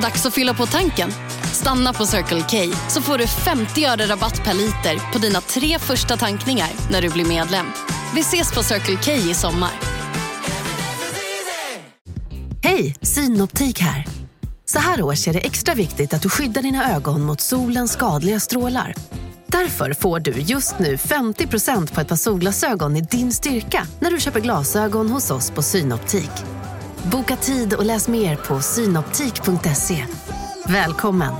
Dags att fylla på tanken. Stanna på Circle K så får du 50 öre rabatt per liter på dina tre första tankningar när du blir medlem. Vi ses på Circle K i sommar. Hej, Synoptik här. Så här års är det extra viktigt att du skyddar dina ögon mot solens skadliga strålar. Därför får du just nu 50% på ett par solglasögon i din styrka när du köper glasögon hos oss på Synoptik. Boka tid och läs mer på synoptik.se. Välkommen!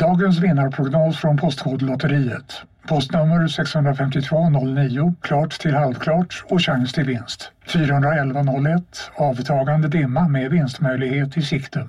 Dagens vinnarprognos från Postkodlotteriet. Postnummer 65209, klart till halvklart och chans till vinst. 41101, avtagande dimma med vinstmöjlighet i sikte.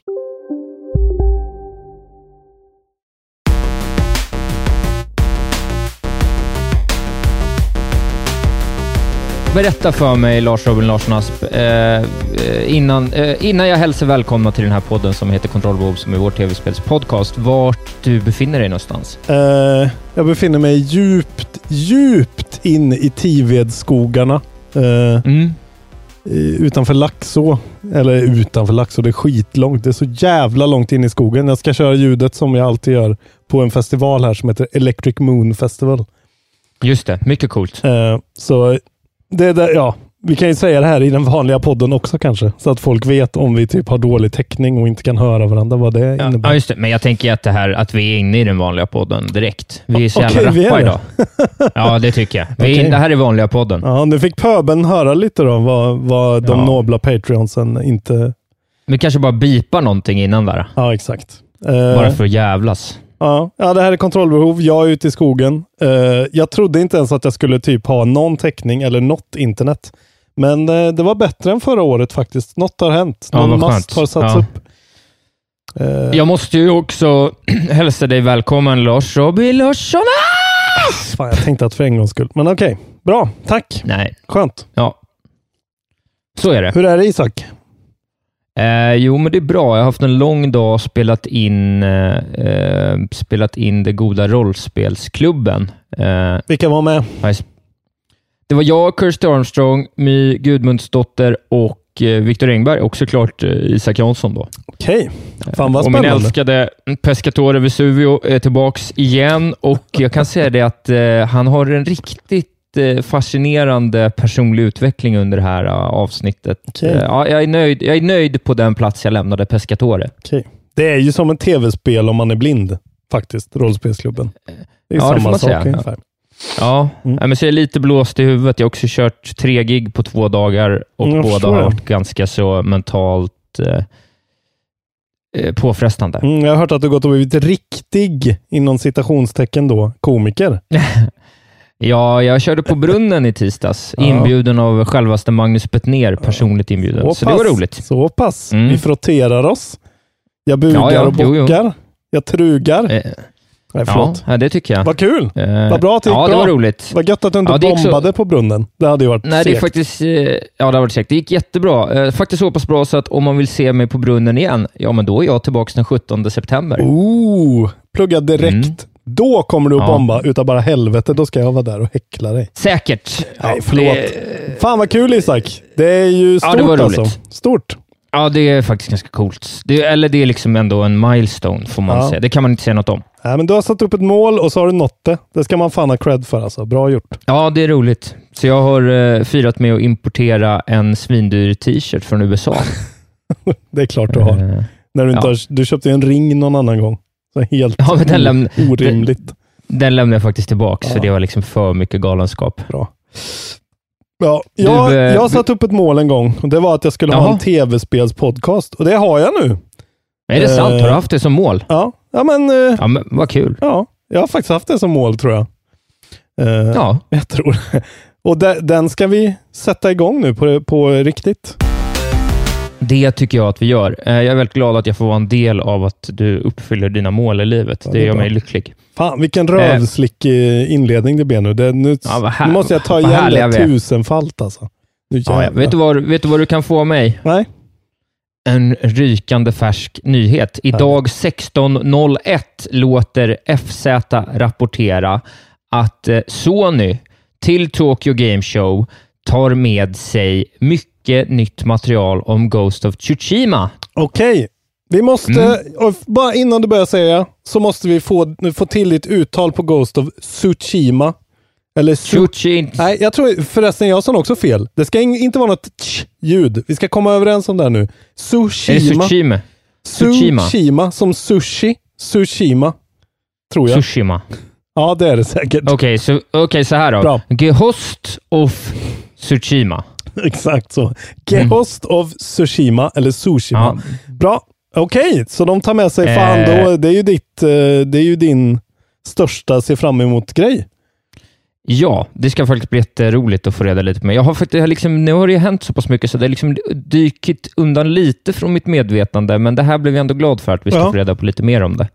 Berätta för mig, Lars Robin Larsson Asp, eh, innan, eh, innan jag hälsar välkomna till den här podden som heter Kontrollbehov, som är vår tv-spelspodcast, vart du befinner dig någonstans? Eh, jag befinner mig djupt, djupt in i Tivedsskogarna. Eh, Mm. utanför Laxå. Eller utanför Laxå, det är skitlångt. Det är så jävla långt in i skogen. Jag ska köra ljudet som jag alltid gör på en festival här som heter Electric Moon Festival. Just det, mycket coolt. Eh, så det är där, ja, vi kan ju säga det här i den vanliga podden också kanske. Så att folk vet om vi typ har dålig täckning och inte kan höra varandra vad det Ja, innebär. ja, just det. Men jag tänker att det här att vi är inne i den vanliga podden direkt. Vi är så jävla är rappa idag. Ja, det tycker jag. Vi är Okej. in, det här är vanliga podden. Ja, nu fick pöbeln höra lite då vad, vad de Ja. nobla Patreonsen inte... Vi kanske bara bipar någonting innan där. Ja, exakt. Eh, Bara för att jävlas. Ja. ja, det här är kontrollbehov. Jag är ute i skogen. Eh, jag trodde inte ens att jag skulle typ ha någon täckning eller något internet. Men eh, det var bättre än förra året faktiskt. Något har hänt. Ja, Någon mast skönt. har satts Ja. upp. Eh, Jag måste ju också hälsa dig välkommen, Lars Robin Larsson. fan, jag tänkte att för en gångs skull. Men okej, bra. Tack. Nej, Skönt. ja. Så är det. Hur är det Isak? Eh, jo, men det är bra. Jag har haft en lång dag spelat in, eh, eh, spelat in det goda rollspelsklubben. Eh, Vilka var med? det var jag, Kirsty Armstrong, My Gudmundsdotter och eh, Viktor Engberg och såklart eh, Isak Jansson. Då. Okej. Fan vad och min spännande. älskade Pescatore Vesuvio är tillbaks igen och jag kan säga det att han har en riktigt fascinerande personlig utveckling under det här eh, avsnittet. Okej. Eh, ja, jag, är nöjd, jag är nöjd på den plats jag lämnade Pescatore. Okej. Det är ju som ett tv-spel om man är blind, faktiskt. Rollspelsklubben. Det är Ja, det samma man sak säga. ungefär. Ja, Mm. nej, men så är jag lite blåst i huvudet. Jag har också kört tre gig på två dagar och jag båda har det. varit ganska så mentalt eh, eh, påfrestande. Mm, jag har hört att du gått och blivit riktig, inom citationstecken då, komiker. Ja, jag körde på Brunnen i tisdags, inbjuden av självaste Magnus Bettner, personligt inbjuden. Så, det var roligt. Så pass. Mm. Vi frotterar oss. Jag bugar Ja, ja, och jo, jo. bockar. Jag trugar. Eh, Nej, förlåt. ja, det tycker jag. Vad kul. Eh, Vad bra att det gick Ja, det var roligt. Vad gött att du inte Ja, det gick så- bombade på brunnen. Det hade ju varit Nej, det är segt. faktiskt... eh, Ja, det har varit säkert. Det gick jättebra. Eh, Faktiskt så pass bra så att om man vill se mig på Brunnen igen, ja, men då är jag tillbaka den 17 september. Oh, plugga direkt. Mm. Då kommer du att bomba utav bara helvete. Då ska jag vara där och häckla dig. Säkert. Nej, förlåt. det- Fan vad kul Isak. Det är ju stort Ja, det var roligt. alltså. Stort. Ja, det är faktiskt ganska coolt. Det, eller det är liksom ändå en milestone, får man Ja. säga. Det kan man inte säga något om. Nej, men du har satt upp ett mål och så har du nått det. Det ska man fan ha cred för alltså. Bra gjort. Ja, det är roligt. Så jag har eh, firat med att importera en svindyr t-shirt från USA. Det är klart du har. Eh, När du, inte ja. har, du köpte en ring någon annan gång. Så helt Ja, men den lämn- orimligt. Den lämnade jag faktiskt tillbaka, Ja. för det var liksom för mycket galenskap. Bra. Ja, jag, Du, eh, jag vi- satt upp ett mål en gång och det var att jag skulle ha Jaha. en tv-spelspodcast och det har jag nu. Är det Eh, sant? Har du haft det som mål? Ja, ja men eh, Ja, men vad kul. ja, jag har faktiskt haft det som mål tror jag. Eh, Ja, Jag tror Och de, den ska vi sätta igång nu på, på riktigt. Det tycker jag att vi gör. Eh, Jag är väldigt glad att jag får vara en del av att du uppfyller dina mål i livet. Ja, det det gör bra. mig lycklig. Fan, vilken rövslick eh, inledning det blev nu. Det, nu, Ja, nu måste jag ta igen det tusenfalt alltså. Nu Ja, ja. Vet, du vad, vet du vad du kan få av mig? Nej. en rykande färsk nyhet. Idag 16.01 låter FZ rapportera att eh, Sony till Tokyo Game Show tar med sig mycket nytt material om Ghost of Tsushima. Okej, vi måste, Mm. bara innan du börjar säga, så måste vi få, få till ditt uttal på Ghost of Tsushima. Eller Su- Tsushi... Nej, jag tror förresten jag sa också fel. Det ska in- inte vara något tsch-ljud. Vi ska komma överens om det här nu. Tsushima. Tsushima? Tsushima. Tsushima, som sushi. Tsushima. Tror jag. Tsushima. Ja, det är det säkert. Okej, så, okej, så här då. Bra. Ghost of Tsushima. Exakt så. Ghost of Tsushima, eller Sushima. Mm. Ja. Bra. Okej, så de tar med sig, fan Eh. då, det är ju ditt, eh, det är ju din största se fram emot-grej. Ja, det ska faktiskt bli jätteroligt att få reda lite mer. Jag har faktiskt, jag har liksom, nu har det hänt så pass mycket så det har liksom dykit undan lite från mitt medvetande, men det här blev jag ändå glad för att vi ska Ja. få reda på lite mer om det.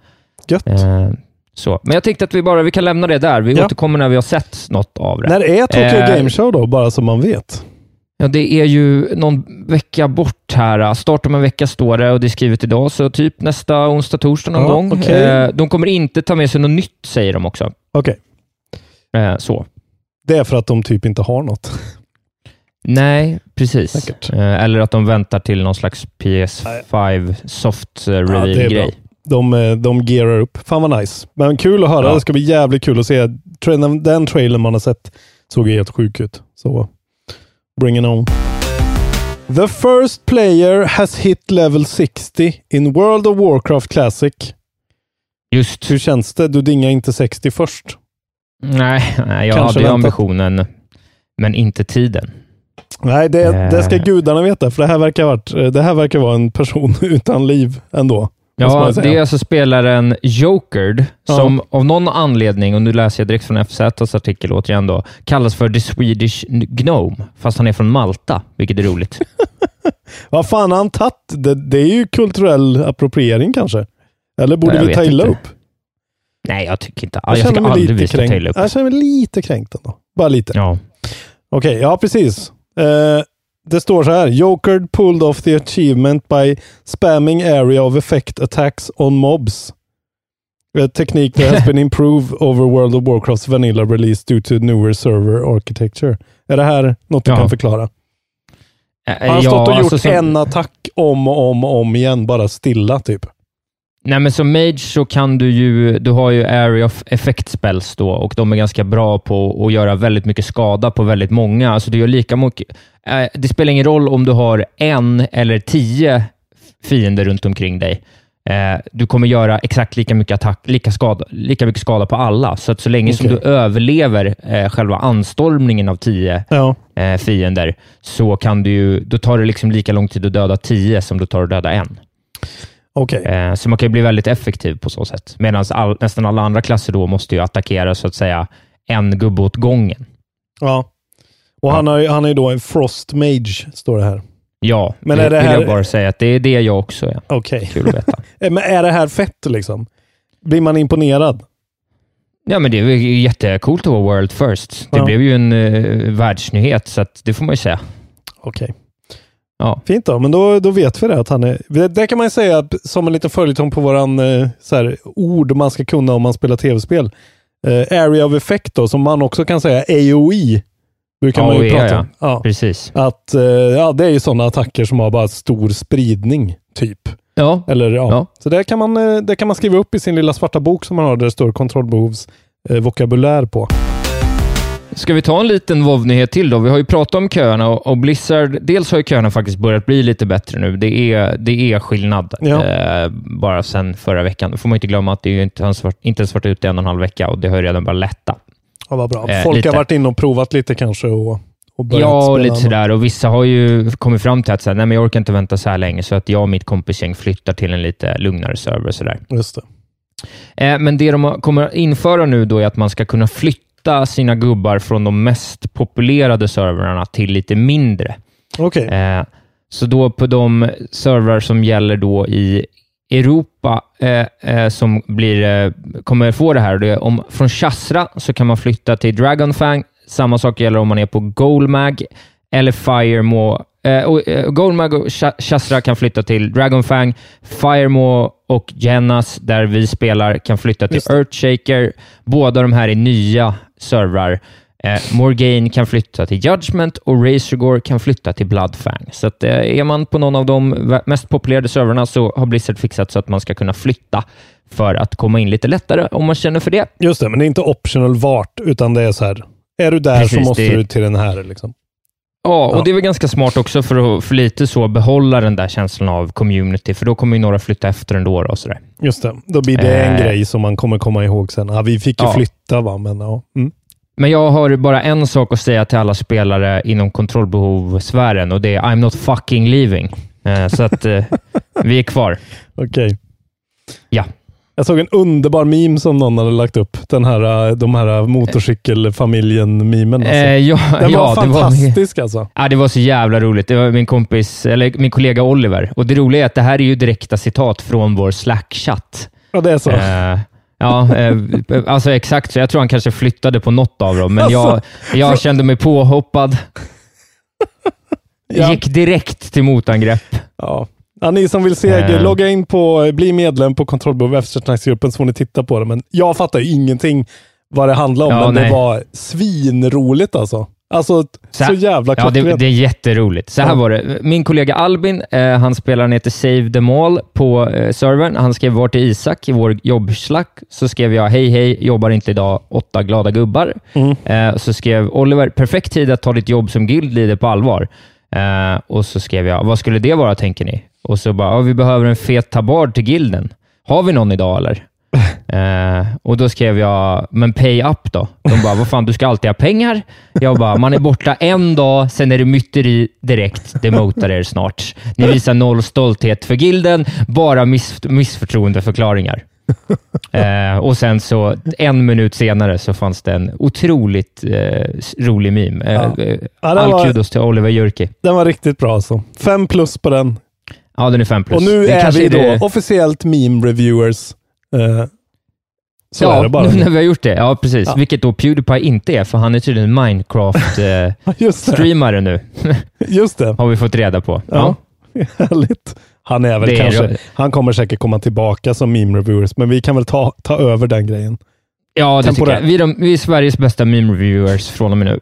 Gött. Eh, så. Men jag tänkte att vi bara vi kan lämna det där. Vi Ja. återkommer när vi har sett något av det. När är Tokyo Eh. Game Show då, bara så man vet? Ja, det är ju någon vecka bort här. Start om en vecka står det och det är skrivet idag, så typ nästa onsdag, torsdag någon Ja, gång. okej. Eh, de kommer inte ta med sig något nytt, säger de också. Okej, Eh, så. det är för att de typ inte har något. Nej, precis. Säkert. Eh, eller att de väntar till någon slags PS5 soft eh, Ja, reveal-grej. De, de gearar upp. Fan vad nice. Men kul att höra. Ja. Det ska bli jävligt kul att se. Den trailern man har sett såg helt sjuk ut. Så bring it on. The first player has hit level 60 in World of Warcraft Classic. Just. Hur känns det? Du dingar inte 60 först. Nej, nej, jag Kanske hade ambitionen, men inte tiden. Nej, det, Eh. det ska gudarna veta, för det här verkar, varit, det här verkar vara en person utan liv ändå. Ja, det är alltså spelaren Jokered Ja. som av någon anledning, och nu läser jag direkt från FZs artikel återigen då, kallas för The Swedish Gnome, fast han är från Malta, vilket är roligt. Vad fan har han tagit? Det, det är ju kulturell appropriering kanske. Eller borde Nej, vi ta vet illa inte. upp? Nej, jag tycker inte. Jag, Jag, känner tycker aldrig lite vi ska upp. Jag känner mig lite kränkt ändå. Bara lite. Ja. Okej, ja precis. Eh, det står så här. Joker pulled off the achievement by spamming area of effect attacks on mobs. A technique that has been improved over World of Warcrafts vanilla release due to newer server architecture. Är det här något du Ja. kan förklara? Han har ja, stått och gjort alltså en attack om och om och om igen, bara stilla typ. Nej, men som mage så kan du ju, du har ju area of effect spells då och de är ganska bra på att göra väldigt mycket skada på väldigt många. Alltså du gör lika mycket. Eh, det spelar ingen roll om du har en eller tio fiender runt omkring dig. Eh, du kommer göra exakt lika mycket attack, lika, skada, lika mycket skada på alla. Så att så länge som Okej. du överlever eh, själva anstormningen av tio Ja, eh, fiender, så kan du ju, då tar det liksom lika lång tid att döda tio som du tar att döda en. Okej. Eh, Så man kan ju bli väldigt effektiv på så sätt. Medan all, nästan alla andra klasser då måste ju attackera så att säga en gubbe åt gången. Ja. Och han, har, han är ju då en Frost Mage, står det här. Ja, Men det, är det vill här- jag bara säga att det är det jag också är. Okej. Kul att veta. Eh, Men är det här fett liksom? Blir man imponerad? ja, men det är ju jättecoolt att vara world first. Det Ja. blev ju en uh, världsnyhet, så det får man ju säga. Okej. Ja. Fint då, men då, då vet vi det. Att han är, det, det kan man ju säga som en liten följetong på våran eh, så här, ord man ska kunna om man spelar tv-spel. Eh, area of effect då, som man också kan säga AOE. Brukar man ju AOE, prata ja. om. Ja. Precis. Att, eh, ja, det är ju sådana attacker som har bara stor spridning, typ. Ja, Eller, ja. Ja. Så det kan, man, det kan man skriva upp i sin lilla svarta bok som man har där det står kontrollbehovs eh, vokabulär på. Ska vi ta en liten WoW-nyhet till då? Vi har ju pratat om köerna och, Blizzard, dels har ju köerna faktiskt börjat bli lite bättre nu. Det är, det är skillnad Ja. eh, bara sedan förra veckan. Då får man inte glömma att det är ju inte ens varit, inte ens varit ute i en och en halv vecka och det har ju redan börjat lätta. Ja, vad bra. Eh, Folk lite. har varit inne och provat lite kanske och, och börjat Ja, och spela lite sådär. Och vissa har ju kommit fram till att så här, nej, men jag orkar inte vänta så här länge, så att jag och mitt kompisgäng flyttar till en lite lugnare server. Sådär. Just det. Eh, men det de kommer att införa nu då är att man ska kunna flytta sina gubbar från de mest populerade servrarna till lite mindre. Okej. Eh, så då på de servrar som gäller då i Europa eh, eh, som blir, eh, kommer få det här. Det om, från Chasra så kan man flytta till Dragonfang. Samma sak gäller om man är på Golmag eller Firemo Eh, och, eh, Goldmug och Shastra kan flytta till Dragonfang. Firemo och Genas, där vi spelar, kan flytta till. Earthshaker. Båda de här är nya servrar. Eh, Morgaine kan flytta till Judgment och Razorgore kan flytta till Bloodfang. Så att, eh, är man på någon av de mest populerade servrarna så har Blizzard fixat så att man ska kunna flytta för att komma in lite lättare om man känner för det. Just det, men det är inte optional vart, utan det är så här. Är du där så Precis, måste det- du till den här. Liksom. Ja, och Ja. det är väl ganska smart också för att för lite så behålla den där känslan av community, för då kommer ju några flytta efter ändå. då Och sådär. Just det, då blir det en Eh. grej som man kommer komma ihåg sen. Ja, vi fick ju Ja. flytta va, men ja. Mm. Men jag har bara en sak att säga till alla spelare inom kontrollbehovssfären och det är I'm not fucking leaving. Eh, så att eh, vi är kvar. Okej. Ja. Jag såg en underbar meme som någon hade lagt upp. Den här, äh, de här motorcykelfamiljen-memen. Alltså. Eh, ja, Den ja, var det var, fantastisk alltså. ja, det var så jävla roligt. Det var min kompis, eller min kollega Oliver. Och det roliga är att det här är ju direkta citat från vår Slack-chatt. Ja, det är så. Eh, ja, eh, alltså exakt så. Jag tror han kanske flyttade på något av dem, men jag, Alltså, jag kände mig påhoppad. Ja. Gick direkt till motangrepp. Ja. Ja, ni som vill se, Eh. logga in på, bli medlem på kontrollbehov eftersnacksgruppen så får ni titta på det. Men jag fattar ju ingenting vad det handlar om, Ja, men det nej. var svinroligt alltså. Alltså, så, här- jävla Ja, det, klockrent. det är jätteroligt. Så här Ja. var det. Min kollega Albin, eh, han spelar heter Save them all på eh, servern. Han skrev var till Isak i vår jobbslack. Så skrev jag hej hej, jobbar inte idag, åtta glada gubbar. Mm. Eh, så skrev Oliver, perfekt tid att ta ditt jobb som guildleader på allvar. Eh, och så skrev jag, vad skulle det vara tänker ni? Och så bara, vi behöver en fet tabard till gilden. Har vi någon idag eller? Eh, och då skrev jag, men pay up då? De bara, vad fan, du ska alltid ha pengar? Jag bara, man är borta en dag, sen är det myteri direkt. Demotar er snart. Ni visar noll stolthet för gilden, bara miss, missförtroendeförklaringar. Eh, och sen så en minut senare så fanns det en otroligt eh, rolig meme. Eh, Ja. eh, All var- kudos till Oliver Jurki. Den var riktigt bra alltså. Fem plus på den. Ja, den är fem plus. Och nu Det är vi då det- officiellt meme-reviewers. Eh, så ja, är det bara. nu när vi har gjort det. Ja, precis. Ja. Vilket då Pewdiepie inte är, för han är tydligen Minecraft-streamare det. nu, Just det. har vi fått reda på. Ja. Härligt. Han är väl Det är kanske, det. han kommer säkert komma tillbaka som meme-reviewers, men vi kan väl ta, ta över den grejen. Ja, det tycker Temporärt. jag. Vi är, de, vi är Sveriges bästa meme-reviewers från och med nu.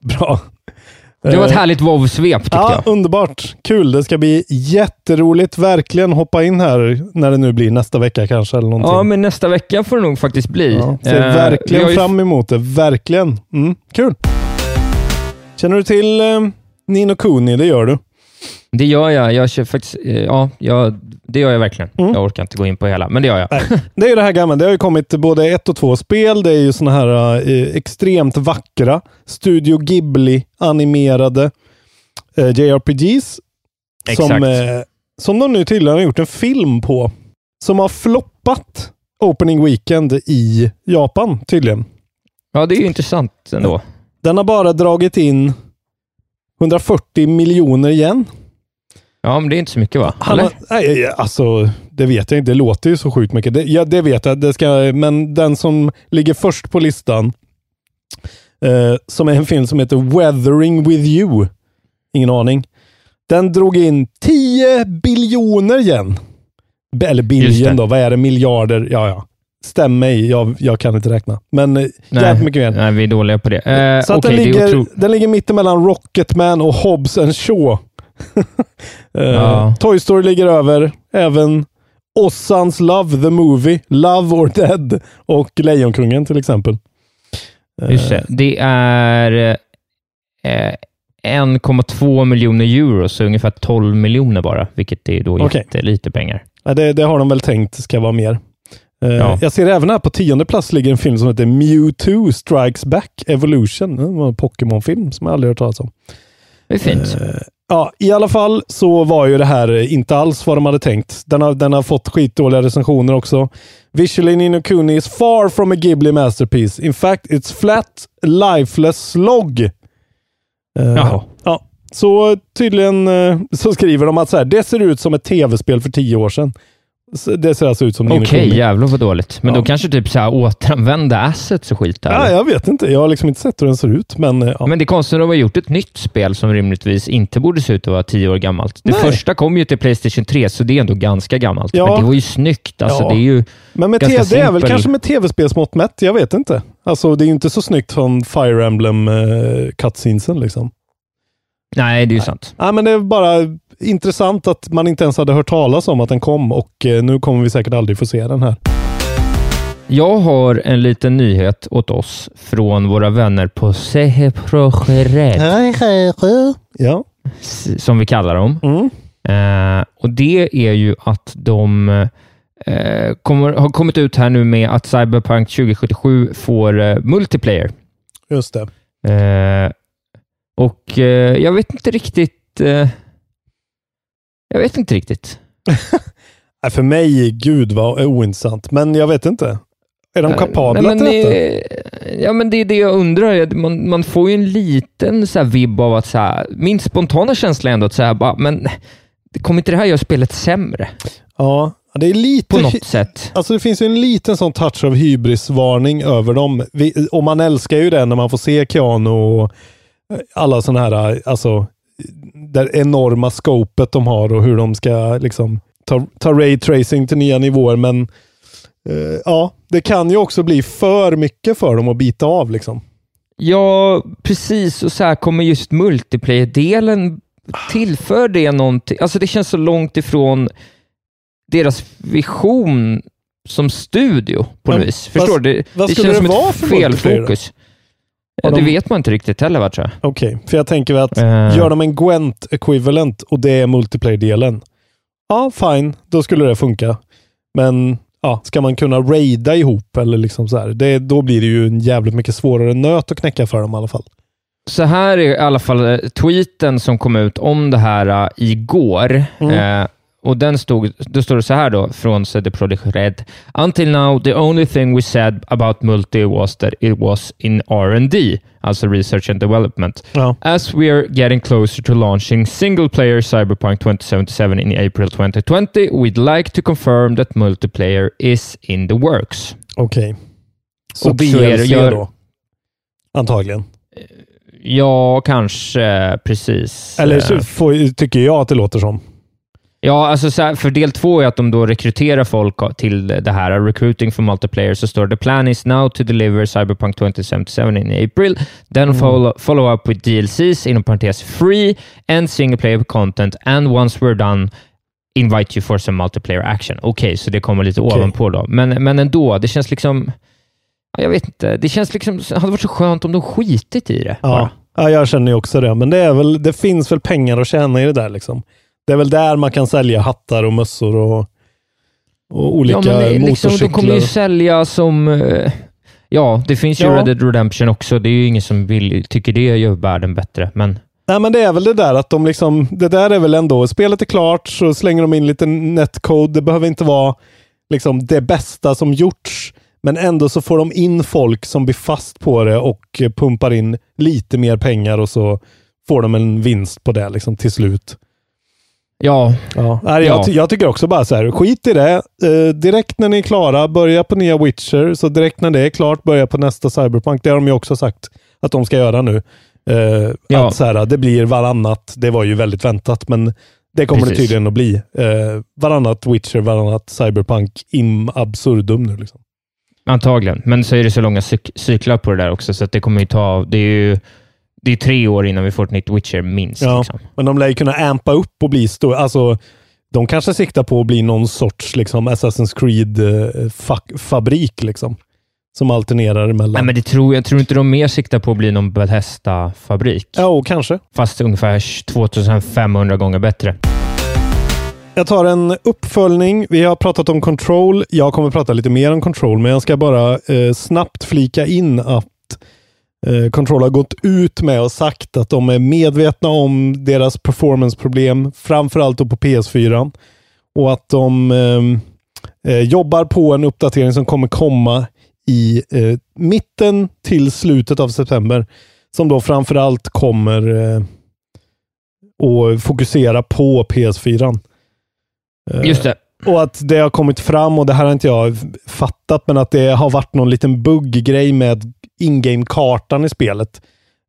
Bra. Det var ett Eh, härligt WoW-svep tyckte Ja, jag. underbart. Kul. Det ska bli jätteroligt. Verkligen hoppa in här när det nu blir nästa vecka kanske. Eller någonting. Ja, men nästa vecka får det nog faktiskt bli. Ja, ser Eh, verkligen ju- fram emot det. Verkligen. Mm, kul. Känner du till eh, Nino Kuni? Det gör du. Det gör jag. Jag kör faktiskt, eh, ja, jag, det gör jag verkligen. Mm. Jag orkar inte gå in på hela, men det gör jag. Nej. Det är ju det här gamla. Det har ju kommit både ett och två spel. Det är ju såna här eh, extremt vackra Studio Ghibli-animerade eh, JRPGs. Som, Exakt. eh, som de nu tydligen har gjort en film på. Som har floppat Opening Weekend i Japan tydligen. Ja, det är ju intressant ändå. Den har bara dragit in 140 miljoner igen. Ja, men det är inte så mycket va? Han har, nej, alltså, det vet jag inte. Det låter ju så sjukt mycket. Det, ja, det vet jag. Det ska, men den som ligger först på listan, eh, som är en film som heter Weathering with you. Ingen aning. Den drog in 10 biljoner. Be- Eller biljon då. Vad är det? Miljarder? Ja, ja. Stäm mig. Jag, jag kan inte räkna. Men eh, jävligt mycket mer. nej, vi är dåliga på det. Eh, Så att okej, den, ligger, otro... den ligger mittemellan Rocketman och Hobbs and Shaw. Eh, Ja. Toy Story ligger över. Även Ossans Love the Movie, Love or Dead och Lejonkungen till exempel. Eh, Just det. Det är eh, 1,2 miljoner euro, så ungefär 12 miljoner bara, vilket är då Okej. jättelite pengar. ja, det, det har de väl tänkt ska vara mer. Eh, Ja. Jag ser även här på tionde plats ligger en film som heter Mewtwo Strikes Back Evolution. Det var en Pokémon-film som jag aldrig hört talas om. Det är fint. Eh, Ja, i alla fall så var ju det här inte alls vad de hade tänkt. Den har, den har fått skitdåliga recensioner också. Visually Nino Kuni is far from a Ghibli masterpiece. In fact, it's flat, lifeless slog. Eh, Jaha. Ja, så tydligen så skriver de att så här, det ser ut som ett tv-spel för tio år sedan. Det ser alltså ut som Okej, Ninokuni. jävlar vad dåligt. Men Ja. då kanske typ så här återanvända assets och skit där. Ja, jag vet inte. Jag har liksom inte sett hur den ser ut, men eh, ja. Men det är konstigt att de har gjort ett nytt spel som rimligtvis inte borde se ut att vara tio år gammalt. Det Nej. första kom ju till Playstation 3, så det är ändå ganska gammalt. Ja. Men det var ju snyggt. Alltså, det är ju... Men med Ganska det är väl kanske med tv-spelsmått mätt. Jag vet inte. Alltså, det är ju inte så snyggt från Fire Emblem uh, cutscenesen liksom. Nej, det är ju sant. Ja, men det är bara intressant att man inte ens hade hört talas om att den kom och eh, nu kommer vi säkert aldrig få se den här. Jag har en liten nyhet åt oss från våra vänner på Sehe Projeret, Ja. som vi kallar dem. Mm. Eh, och Det är ju att de eh, kommer, har kommit ut här nu med att Cyberpunk 2077 får eh, multiplayer. Just det. Och eh, jag vet inte riktigt. Eh, jag vet inte riktigt. För mig, gud vad ointressant. Men jag vet inte. Är de kapabla Eh, Nej, men till detta? det, Ja, men det är det jag undrar. Man, man får ju en liten så vibb av att så här, min spontana känsla är ändå att så här, bara, men det kommer inte det här göra spelet sämre Ja, det är lite... på något sätt? Alltså det finns ju en liten sån touch av hybrisvarning över dem. Vi, och man älskar ju det när man får se Keanu och alla sådana här, alltså det enorma scopet de har och hur de ska liksom ta, ta ray tracing till nya nivåer. Men eh, ja, det kan ju också bli för mycket för dem att bita av liksom. Ja, precis. Och så här kommer just multiplayer-delen, tillför det någonting? Alltså det känns så långt ifrån deras vision som studio på något vis. Förstår du? Det, vad det känns det som ett felfokus. Ja, det de- vet man inte riktigt heller, va, tror jag. Okej, för jag tänker att Eh. gör de en Gwent equivalent och det är multiplayer-delen. Ja, fine, då skulle det funka. Men ja, ska man kunna raida ihop eller liksom så här, det, då blir det ju en jävligt mycket svårare nöt att knäcka för dem i alla fall. Så här är i alla fall eh, tweeten som kom ut om det här uh, igår. Mm. Eh, och den stod, då står det så här då, från The Project Red. Until now, the only thing we said about multi was that it was in R&D, alltså research and development. Ja. As we are getting closer to launching single player Cyberpunk 2077 in April 2020, we'd like to confirm that multiplayer is in the works. Okej. Så Och så är det- DLC då? Antagligen. Ja, kanske precis. Eller Eh, så får, tycker jag att det låter som. Ja, alltså så här, för del två är att de då rekryterar folk till det här. Recruiting for multiplayer. Så står det “The plan is now to deliver Cyberpunk 2077 in April, then follow, follow up with DLCs, inom parentes free, and single player content, and once we're done, invite you for some multiplayer action”. Okej, så det kommer lite Okej. ovanpå då. Men, men ändå, det känns liksom... ja, Jag vet inte. Det känns liksom... Det hade varit så skönt om de skitit i det. Ja. bara. ja, jag känner ju också det. Men det, är väl, det finns väl pengar att tjäna i det där. Liksom. Det är väl där man kan sälja hattar och mössor och, och olika ja, men liksom, motorcyklar. De kommer ju sälja som... eh, Ja, det finns ju Ja. Red Dead Redemption också. Det är ju ingen som vill, tycker det gör världen bättre, men Nej, men det är väl det där att de liksom, det där är väl ändå, spelet är klart så slänger de in lite netcode. Det behöver inte vara liksom det bästa som gjorts, men ändå så får de in folk som blir fast på det och pumpar in lite mer pengar och så får de en vinst på det liksom till slut. Ja, Ja. Nej, jag, ty- jag tycker också bara så här, skit i det. Eh, direkt när ni är klara, börja på nya Witcher. Så direkt när det är klart, börja på nästa Cyberpunk. Det har de ju också sagt att de ska göra nu. Eh, Ja. Att så här, det blir varannat. Det var ju väldigt väntat, men det kommer det Precis. tydligen att bli. Eh, varannat Witcher, varannat Cyberpunk in absurdum nu. Liksom. antagligen. Men så är det så långa cyk- cyklar på det där också, så att det kommer ju ta... Det är ju det är tre år innan vi får ett nytt Witcher, minst. Ja. Liksom. Men de lär ju kunna ampa upp och bli stor. Alltså, de kanske siktar på att bli någon sorts liksom, Assassin's Creed-fabrik. liksom, som alternerar emellan. Nej, men det tror, jag tror inte de mer siktar på att bli någon Bethesda-fabrik. Ja, och kanske. Fast ungefär 2500 gånger bättre. Jag tar en uppföljning. Vi har pratat om Control. Jag kommer prata lite mer om Control, men jag ska bara eh, snabbt flika in att eh, Control har gått ut med och sagt att de är medvetna om deras performanceproblem, framförallt då på PS4. Och att de eh, eh, jobbar på en uppdatering som kommer komma i eh, mitten till slutet av september. Som då framförallt kommer eh, att fokusera på PS4. Eh, Just det. och att det har kommit fram, och det här har inte jag fattat, men att det har varit någon liten bugggrej med in-game-kartan i spelet.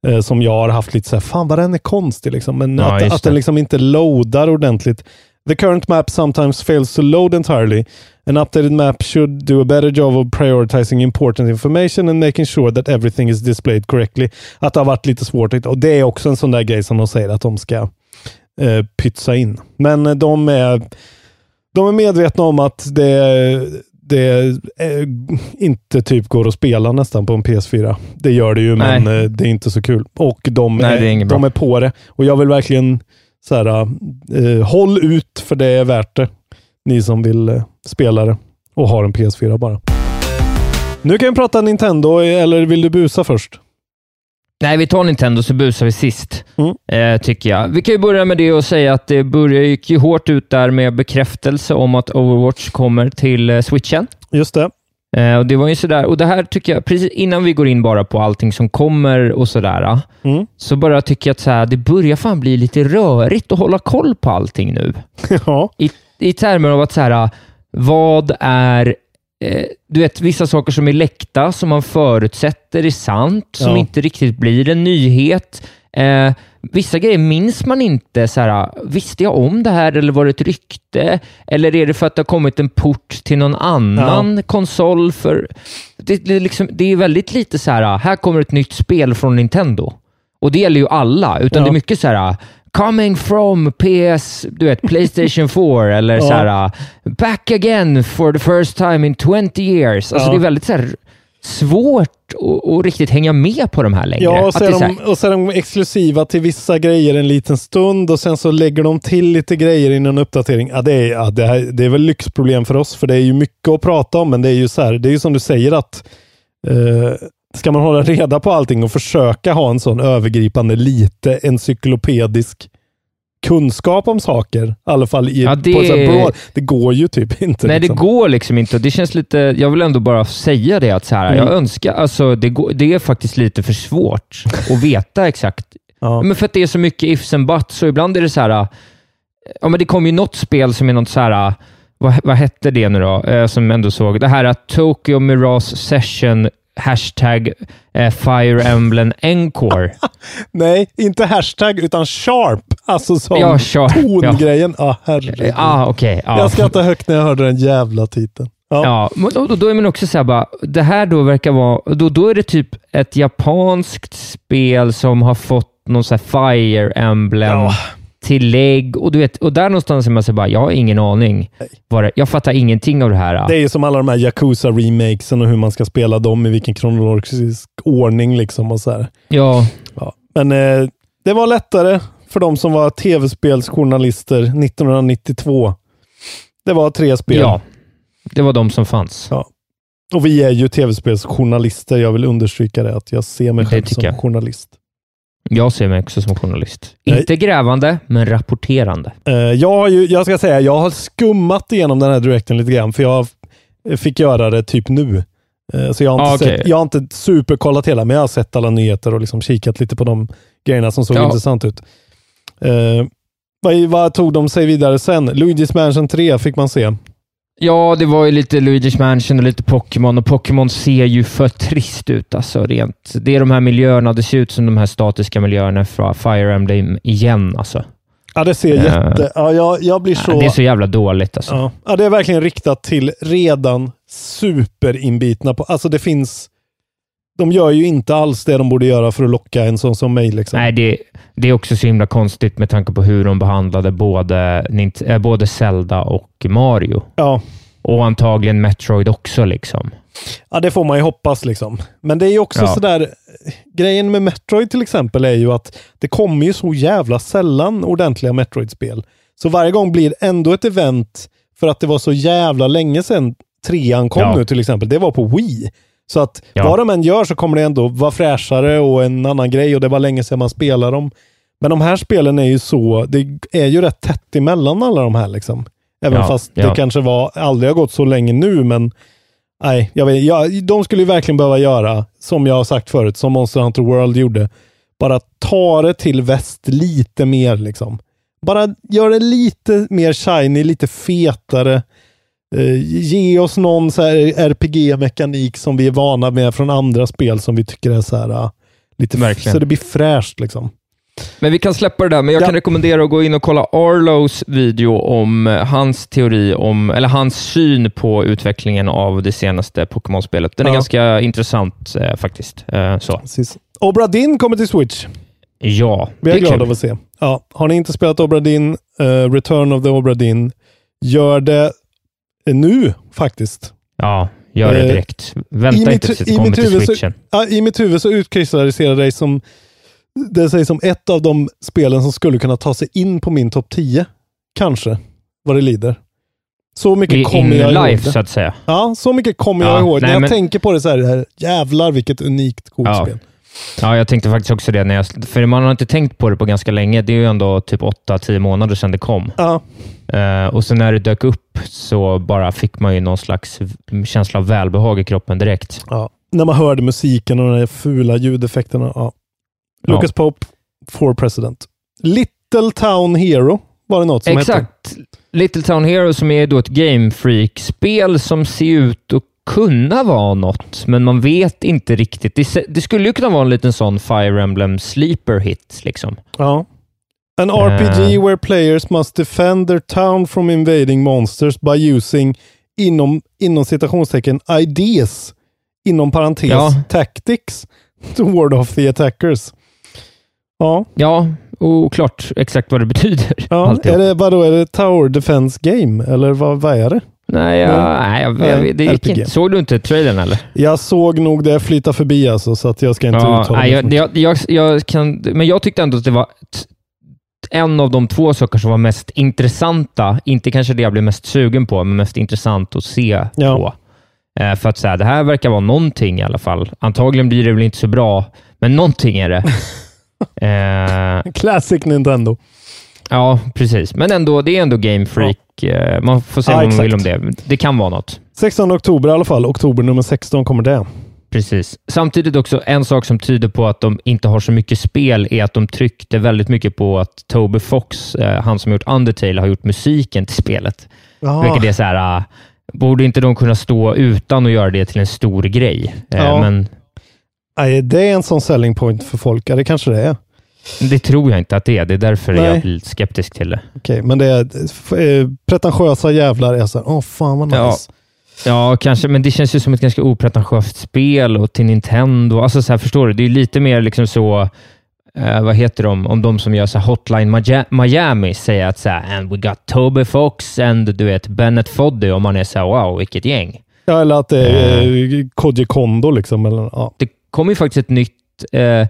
Eh, som jag har haft lite så här, fan vad den är konstig liksom. Men Ja, att, att den liksom inte loadar ordentligt. The current map sometimes fails to load entirely. An updated map should do a better job of prioritizing important information and making sure that everything is displayed correctly. Att det har varit lite svårt. Och det är också en sån där grej som de säger att de ska eh, pytsa in. Men eh, de är, de är medvetna om att det, det eh, inte typ går att spela nästan på en PS4. Det gör det ju, men Nej. eh, det är inte så kul. Och de, Nej, är är, de är på det. Och jag vill verkligen så här, eh, håll ut för det är värt det. Ni som vill eh, spela det och har en PS4 bara. Nu kan vi prata Nintendo, eller vill du busa först? Nej, vi tar Nintendo så busar vi sist, Mm. eh, tycker jag. Vi kan ju börja med det och säga att det börjar, gick ju hårt ut där med bekräftelse om att Overwatch kommer till eh, switchen. Just det. Eh, och det var ju sådär, och det här tycker jag, precis innan vi går in bara på allting som kommer och sådär, Mm. så bara tycker jag att så här, det börjar fan bli lite rörigt att hålla koll på allting nu. ja. I, i termer av att så här, vad är du vet, vissa saker som är läckta, som man förutsätter är sant, som Ja. inte riktigt blir en nyhet. Eh, vissa grejer minns man inte. Så här, visste jag om det här eller var det ett rykte? Eller är det för att det har kommit en port till någon annan konsol? För det, det, är liksom, det är väldigt lite så här, här kommer ett nytt spel från Nintendo. Och det gäller ju alla, utan Ja. det är mycket så här coming from PS, du vet, Playstation 4 eller Ja. så här back again for the first time in 20 years. Alltså Ja. det är väldigt så här, svårt att, riktigt hänga med på de här längre. Ja, och så, är så här, de, och så är de exklusiva till vissa grejer en liten stund och sen så lägger de till lite grejer i någon uppdatering. Ja, det, är, ja, det, här, det är väl lyxproblem för oss, för det är ju mycket att prata om, men det är ju så här, det är ju som du säger att eh, ska man hålla reda på allting och försöka ha en sån övergripande, lite encyklopedisk kunskap om saker, i alla fall i, Ja, det- på så broad, det går ju typ inte. Nej, liksom. det går liksom inte. Det känns lite... Jag vill ändå bara säga det att så här, Mm. jag önskar... Alltså, det, går, det är faktiskt lite för svårt att veta exakt. Ja. Men för att det är så mycket ifs and buts, så ibland är det så här... Ja, men det kom ju något spel som är något så här... Vad, vad hette det nu då? Eh, som ändå såg. Det här att Tokyo Mirage Session Hashtag eh, Fire Emblem Encore. Nej, inte hashtag utan sharp. Alltså som Ja, sharp, tongrejen. Ja, herregud. ah, okej. ja. Jag skrattade högt när jag hörde den jävla titeln. Ja. Ja, och då, är man också såhär bara, det här då verkar vara, då, då är det typ ett japanskt spel som har fått någon här Fire Emblem Ja. Tillägg och du vet, och där någonstans är man så bara, jag har ingen aning. Vad det, jag fattar ingenting av det här. Det är ju som alla de här Yakuza-remakesen och hur man ska spela dem i vilken kronologisk ordning. liksom och så här. Ja, Ja. Men eh, det var lättare för de som var tv-spelsjournalister 1992. Det var tre spel. ja, det var de som fanns. Ja. Och vi är ju tv-spelsjournalister. Jag vill understryka det, att jag ser mig själv som jag. journalist. Jag ser mig också som journalist. Nej. Inte grävande, men rapporterande. Eh, jag, har ju, jag ska säga, jag har skummat igenom den här direkten lite grann, för jag fick göra det typ nu. Eh, så jag har, inte Ah, okej. sett, jag har inte superkollat hela, men jag har sett alla nyheter och liksom kikat lite på de grejerna som såg Ja. intressant ut. Eh, vad, vad tog de sig vidare sen? Luigi's Mansion 3 fick man se. Ja, det var ju lite Luigi's Mansion och lite Pokémon och Pokémon ser ju för trist ut. Alltså, rent. Det är de här miljöerna, det ser ut som de här statiska miljöerna från Fire Emblem igen. Alltså. Ja, det ser Ja. jätte... Ja, jag, jag blir så... Ja, det är så jävla dåligt. Alltså. Ja. ja, det är verkligen riktat till redan superinbitna. På, alltså det finns... De gör ju inte alls det de borde göra för att locka en sån som mig. Liksom. Nej, det, det är också så himla konstigt med tanke på hur de behandlade både, äh, både Zelda och Mario. Ja. Och antagligen Metroid också. liksom. Ja, det får man ju hoppas liksom. Men det är ju också Ja. sådär, grejen med Metroid till exempel är ju att det kommer ju så jävla sällan ordentliga Metroid-spel. Så varje gång blir ändå ett event för att det var så jävla länge sedan trean kom Ja. nu till exempel. Det var på Wii. Så att Ja. vad de än gör så kommer det ändå vara fräschare och en annan grej och det var länge sedan man spelade dem. Men de här spelen är ju så, det är ju rätt tätt emellan alla de här liksom. Även Ja, fast ja. det kanske var, aldrig har gått så länge nu, men Nej, jag vet, jag, de skulle ju verkligen behöva göra, som jag har sagt förut, som Monster Hunter World gjorde. Bara ta det till väst lite mer liksom. Bara gör det lite mer shiny, lite fetare. Eh, ge oss någon så RPG-mekanik som vi är vana med från andra spel som vi tycker är så här, ah, lite Verkligen. så det blir fräscht. Liksom. Men vi kan släppa det där, men jag Ja. kan rekommendera att gå in och kolla Arlos video om eh, hans teori om, eller hans syn på utvecklingen av det senaste Pokémon-spelet. Den är Ja. ganska intressant eh, faktiskt. Eh, så. Precis. Obra Dinn kommer till Switch. Ja, Vi är är glada av att se. Ja. Har ni inte spelat Obra Dinn, eh, Return of the Obra Dinn, gör det eh, nu faktiskt. Ja, gör det Eh, direkt. Vänta inte tills det kommer till huvud så- switchen. Ja, I mitt huvud så utkristalliserar det som det sägs som ett av de spelen som skulle kunna ta sig in på min topp 10. Kanske, vad det lider. Så mycket kommer jag ihåg life, det. så att säga. Ja, så mycket kommer Ja, jag ihåg. nej, När jag men- tänker på det så här, det här, jävlar vilket unikt coolt Ja. spel. Ja, jag tänkte faktiskt också det. När jag, för man har inte tänkt på det på ganska länge. Det är ju ändå typ 8-10 månader sedan det kom. Ja, Eh, och sen när det dök upp så bara fick man ju någon slags känsla av välbehag i kroppen direkt. ja. När man hörde musiken och de här fula ljudeffekterna. Ja. Ja. Lucas Pope, for president. Little Town Hero var det något som hette. Exakt. Little Town Hero som är då ett Game Freak-spel som ser ut att kunna vara något, men man vet inte riktigt. Det, det skulle ju kunna vara en liten sån Fire Emblem sleeper hit. Liksom. Ja. An RPG Eh. where players must defend their town from invading monsters by using inom, inom citationstecken ideas inom parentes Ja. tactics to ward off the attackers. Ja, Ja, oklart exakt vad det betyder. ja. är det, vadå, är det Tower Defense Game eller vad, vad är det? Nej, jag, Nej. nej, jag, Nej, jag, det gick RPG. inte. Såg du inte trailern eller? Jag såg nog det flyta förbi alltså, så att jag ska inte Ja, uttala nej, mig. jag, jag, jag, jag kan, men jag tyckte ändå att det var en av de två saker som var mest intressanta. Inte kanske det jag blev mest sugen på, men mest intressant att se Ja. på. Eh, för att säga, det här verkar vara någonting i alla fall. Antagligen blir det väl inte så bra, men någonting är det. eh, Classic Nintendo. Ja, precis. Men ändå, det är ändå Game Freak. Eh, man får säga Ja, vad man vill om det. Det kan vara något. 16 oktober i alla fall. Oktober nummer 16 kommer det. Precis. Samtidigt också en sak som tyder på att de inte har så mycket spel är att de tryckte väldigt mycket på att Toby Fox, eh, han som gjort Undertale, har gjort musiken till spelet. Ja. Vilket är så här, ah, borde inte de kunna stå utan att göra det till en stor grej? Eh, Ja. Men Nej, det är en sån selling point för folk. Ja, det kanske det är. Det tror jag inte att det är. Det är därför Nej. jag blir lite skeptisk till det. Okej, men det är eh, pretentiösa jävlar är så här, åh fan vad nice. Ja. Ja, kanske, men det känns ju som ett ganska opretentiöst spel och till Nintendo. Alltså så här, förstår du? Det är lite mer liksom så, eh, vad heter de, om de som gör så Hotline Miami säger att så här, and we got Toby Fox and du vet Bennett Foddy och man är så här, wow, vilket gäng. Ja, eller att det är eh, Koji Kondo liksom. Eller, ja. Det kommer ju faktiskt ett nytt eh,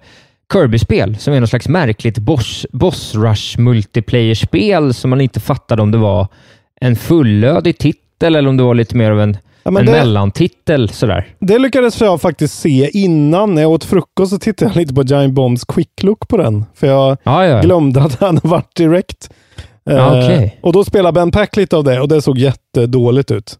Kirby-spel som är något slags märkligt boss, boss rush multiplayer-spel som man inte fattade om det var en fullödig titel eller om det var lite mer av en, Ja, en det, mellantitel. Sådär. det lyckades jag faktiskt se innan. När jag åt frukost så tittade jag lite på Giant Bombs quick look på den. För jag Ja, ja. glömde att han varit direkt. Eh, Ja, okej. Och då spelade Ben Pack lite av det och det såg jättedåligt ut.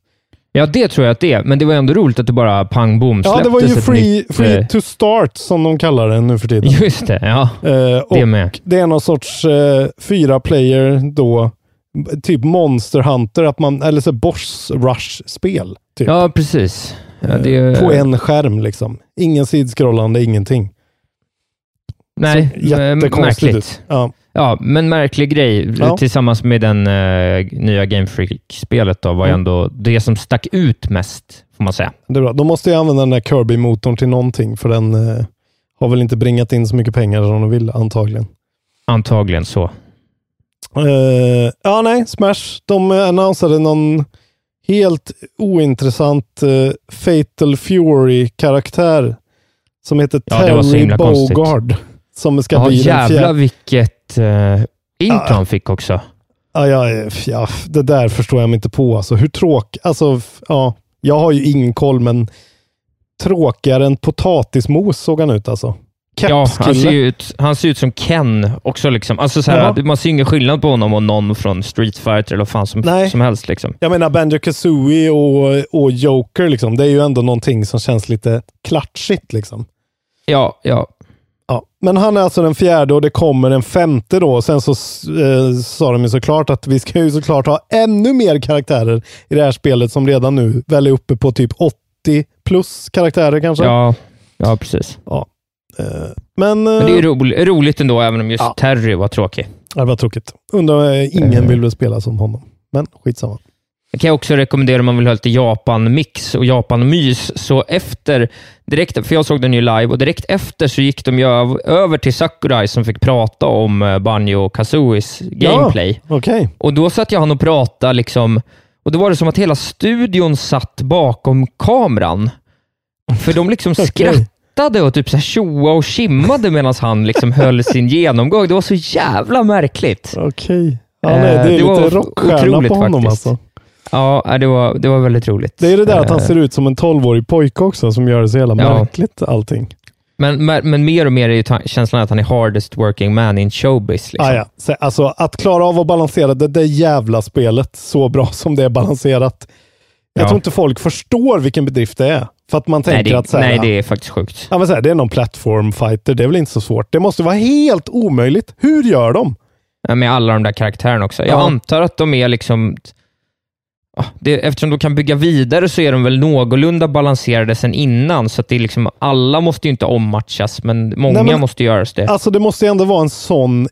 Ja, det tror jag att det är, men det var ändå roligt att det bara pang bom Ja, det var ju släpptes free, nytt, free eh, to start som de kallar det nu för tiden. Just det, ja. Eh, Det med. det är någon sorts eh, fyra player då, typ Monster Hunter, att man, eller så boss rush-spel. Typ. Ja, precis. Ja, det, Eh, På en skärm liksom. Ingen sidskrollande, ingenting. Nej, jättekonstigt märkligt. Ja. Ja, men märklig grej Ja. tillsammans med den eh, nya Game Freak-spelet då, var Mm. ändå det som stack ut mest, får man säga. Det är bra. De måste ju använda den där Kirby-motorn till någonting, för den eh, har väl inte bringat in så mycket pengar som de vill, antagligen. Antagligen så. Eh, ja, nej, Smash. De eh, annonsade någon helt ointressant eh, Fatal Fury-karaktär som heter Ja, Terry himla konstigt. Som ska Ja, bli den jävlar fjärde. vilket uh, intro Ja. han fick också. Ja, ja, ja, det där förstår jag mig inte på. Alltså, hur tråk... Alltså, ja, jag har ju ingen koll, men tråkigare än potatismos såg han ut alltså. Ja, han ser, ut, han ser ut som Ken också. Liksom. Alltså, så här, Ja. man ser ingen skillnad på honom och någon från Street Fighter eller vad fan som, Nej. som helst. Liksom. Jag menar Banjo Kazooie och, och Joker, liksom. det är ju ändå någonting som känns lite klatschigt. Liksom. Ja, ja. Ja, men han är alltså den fjärde och det kommer en femte då. Sen så eh, sa de ju såklart att vi ska ju såklart ha ännu mer karaktärer i det här spelet som redan nu väl är uppe på typ 80 plus karaktärer kanske. Ja, ja precis. Ja. Eh, men, Men det är ju eh, ro roligt ändå, även om just Ja. Terry var tråkig. ja, det var tråkigt. Undrar, eh, ingen Eh. vill väl spela som honom. Men skitsamma. Det kan jag också rekommendera om man vill ha lite Japan-mix och Japan-mys. Så efter, direkt, för jag såg den ju live, och direkt efter så gick de ju öv- över till Sakurai som fick prata om eh, Banjo Kazoois gameplay. Okej. Och då satt jag han och pratade, liksom, och då var det som att hela studion satt bakom kameran. För de liksom Okej. skrattade och typ så här tjoa och kimmade medan han liksom höll sin genomgång. Det var så jävla märkligt. Okej. Ja, nej, Eh, det är det lite var rockstjärna på honom faktiskt. alltså. Ja, nej, det var, det var väldigt roligt. Det är det där att han Eh, ser ut som en 12-årig pojke också som gör det så jävla Ja. märkligt allting. Men, men, mer och mer är ju känslan att han är hardest working man in showbiz. Liksom. Ah, ja. Så, alltså, att klara av att balansera det där jävla spelet så bra som det är balanserat. Jag Ja. tror inte folk förstår vilken bedrift det är. För att man tänker nej, det, att så här, nej, det är faktiskt sjukt. ja, men så här, det är någon plattformfighter. Det är väl inte så svårt. Det måste vara helt omöjligt. Hur gör de? Ja, Med alla de där karaktärerna också. Jag Ja. antar att de är liksom... Ja, Det, eftersom de kan bygga vidare så är de väl någorlunda balanserade sen innan, så att det är liksom, alla måste ju inte ommatchas, men många Nej, men- måste göras det. Alltså det måste ju ändå vara en sån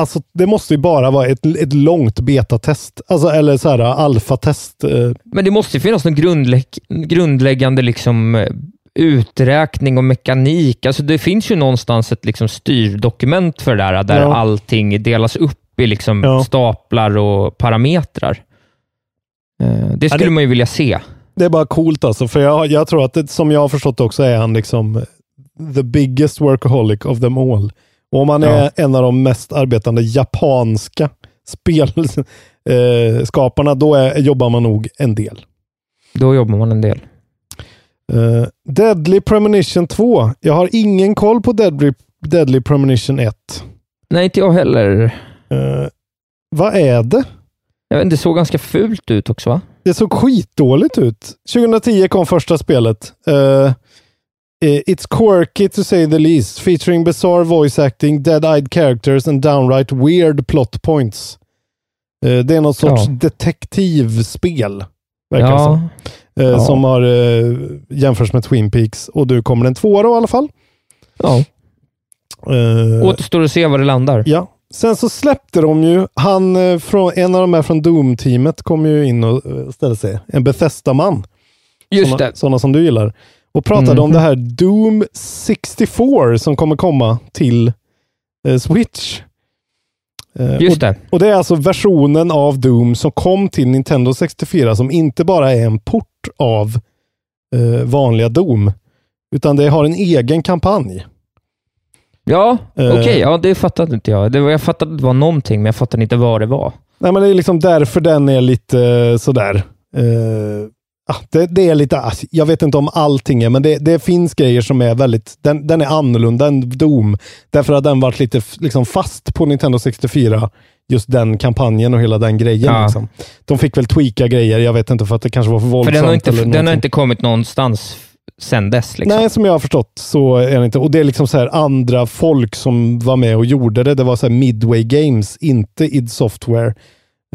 Alltså, det måste ju bara vara ett, ett långt betatest, alltså, eller så här alfatest. eh, Men det måste ju finnas någon grundlä grundläggande liksom, eh, uträkning och mekanik. Alltså, det finns ju någonstans ett liksom, styrdokument för det där, där Ja. allting delas upp i liksom, Ja. staplar och parametrar. Eh, Det skulle det- man ju vilja se. Det är bara coolt alltså, för jag, jag tror att det, som jag har förstått också är han liksom the biggest workaholic of them all. Och om han Ja. är en av de mest arbetande japanska spelskaparna, då är, jobbar man nog en del. Då jobbar man en del. Eh, Deadly Premonition 2. Jag har ingen koll på Deadly, Deadly Premonition 1. Nej, inte jag heller. Eh, vad är det? Jag vet, inte, det såg ganska fult ut också, va? Det såg skitdåligt ut. 2010 kom första spelet. Eh, it's quirky to say the least, featuring bizarre voice acting, dead-eyed characters and downright weird plot points. Eh, det är något sorts Ja. detektivspel, verkar Ja, som. Eh, Ja. Som har eh, jämförs med Twin Peaks och du kommer en tvåa då i alla fall. ja. Eh, Återstår att se var det landar. Ja. Sen så släppte de ju, han, eh, från, en av de här från Doom-teamet kom ju in och eh, ställde sig. En Bethesda-man. Just såna, det. sådana som du gillar. Och pratade om Mhm. det här Doom 64 som kommer komma till eh, Switch. Eh, Just och, det. och det är alltså versionen av Doom som kom till Nintendo 64 som inte bara är en port av eh, vanliga Doom. Utan det har en egen kampanj. Ja, Eh. okej. Ja, det fattade inte jag. Det var, jag fattade att det var någonting, men jag fattade inte vad det var. Nej, men det är liksom därför den är lite eh, sådär. Eh, ah, det, det är lite, ah, jag vet inte om allting är, men det, det finns grejer som är väldigt, den, den är annorlunda än Doom. Därför att den varit lite liksom fast på Nintendo 64, just den kampanjen och hela den grejen. Ja. Liksom. De fick väl tweaka grejer, jag vet inte för att det kanske var för För våldsamt. den har, inte, den har inte kommit någonstans sen dess. Liksom. Nej, som jag har förstått så är det inte. Och det är liksom så här andra folk som var med och gjorde det. Det var så Midway Games, inte id Software.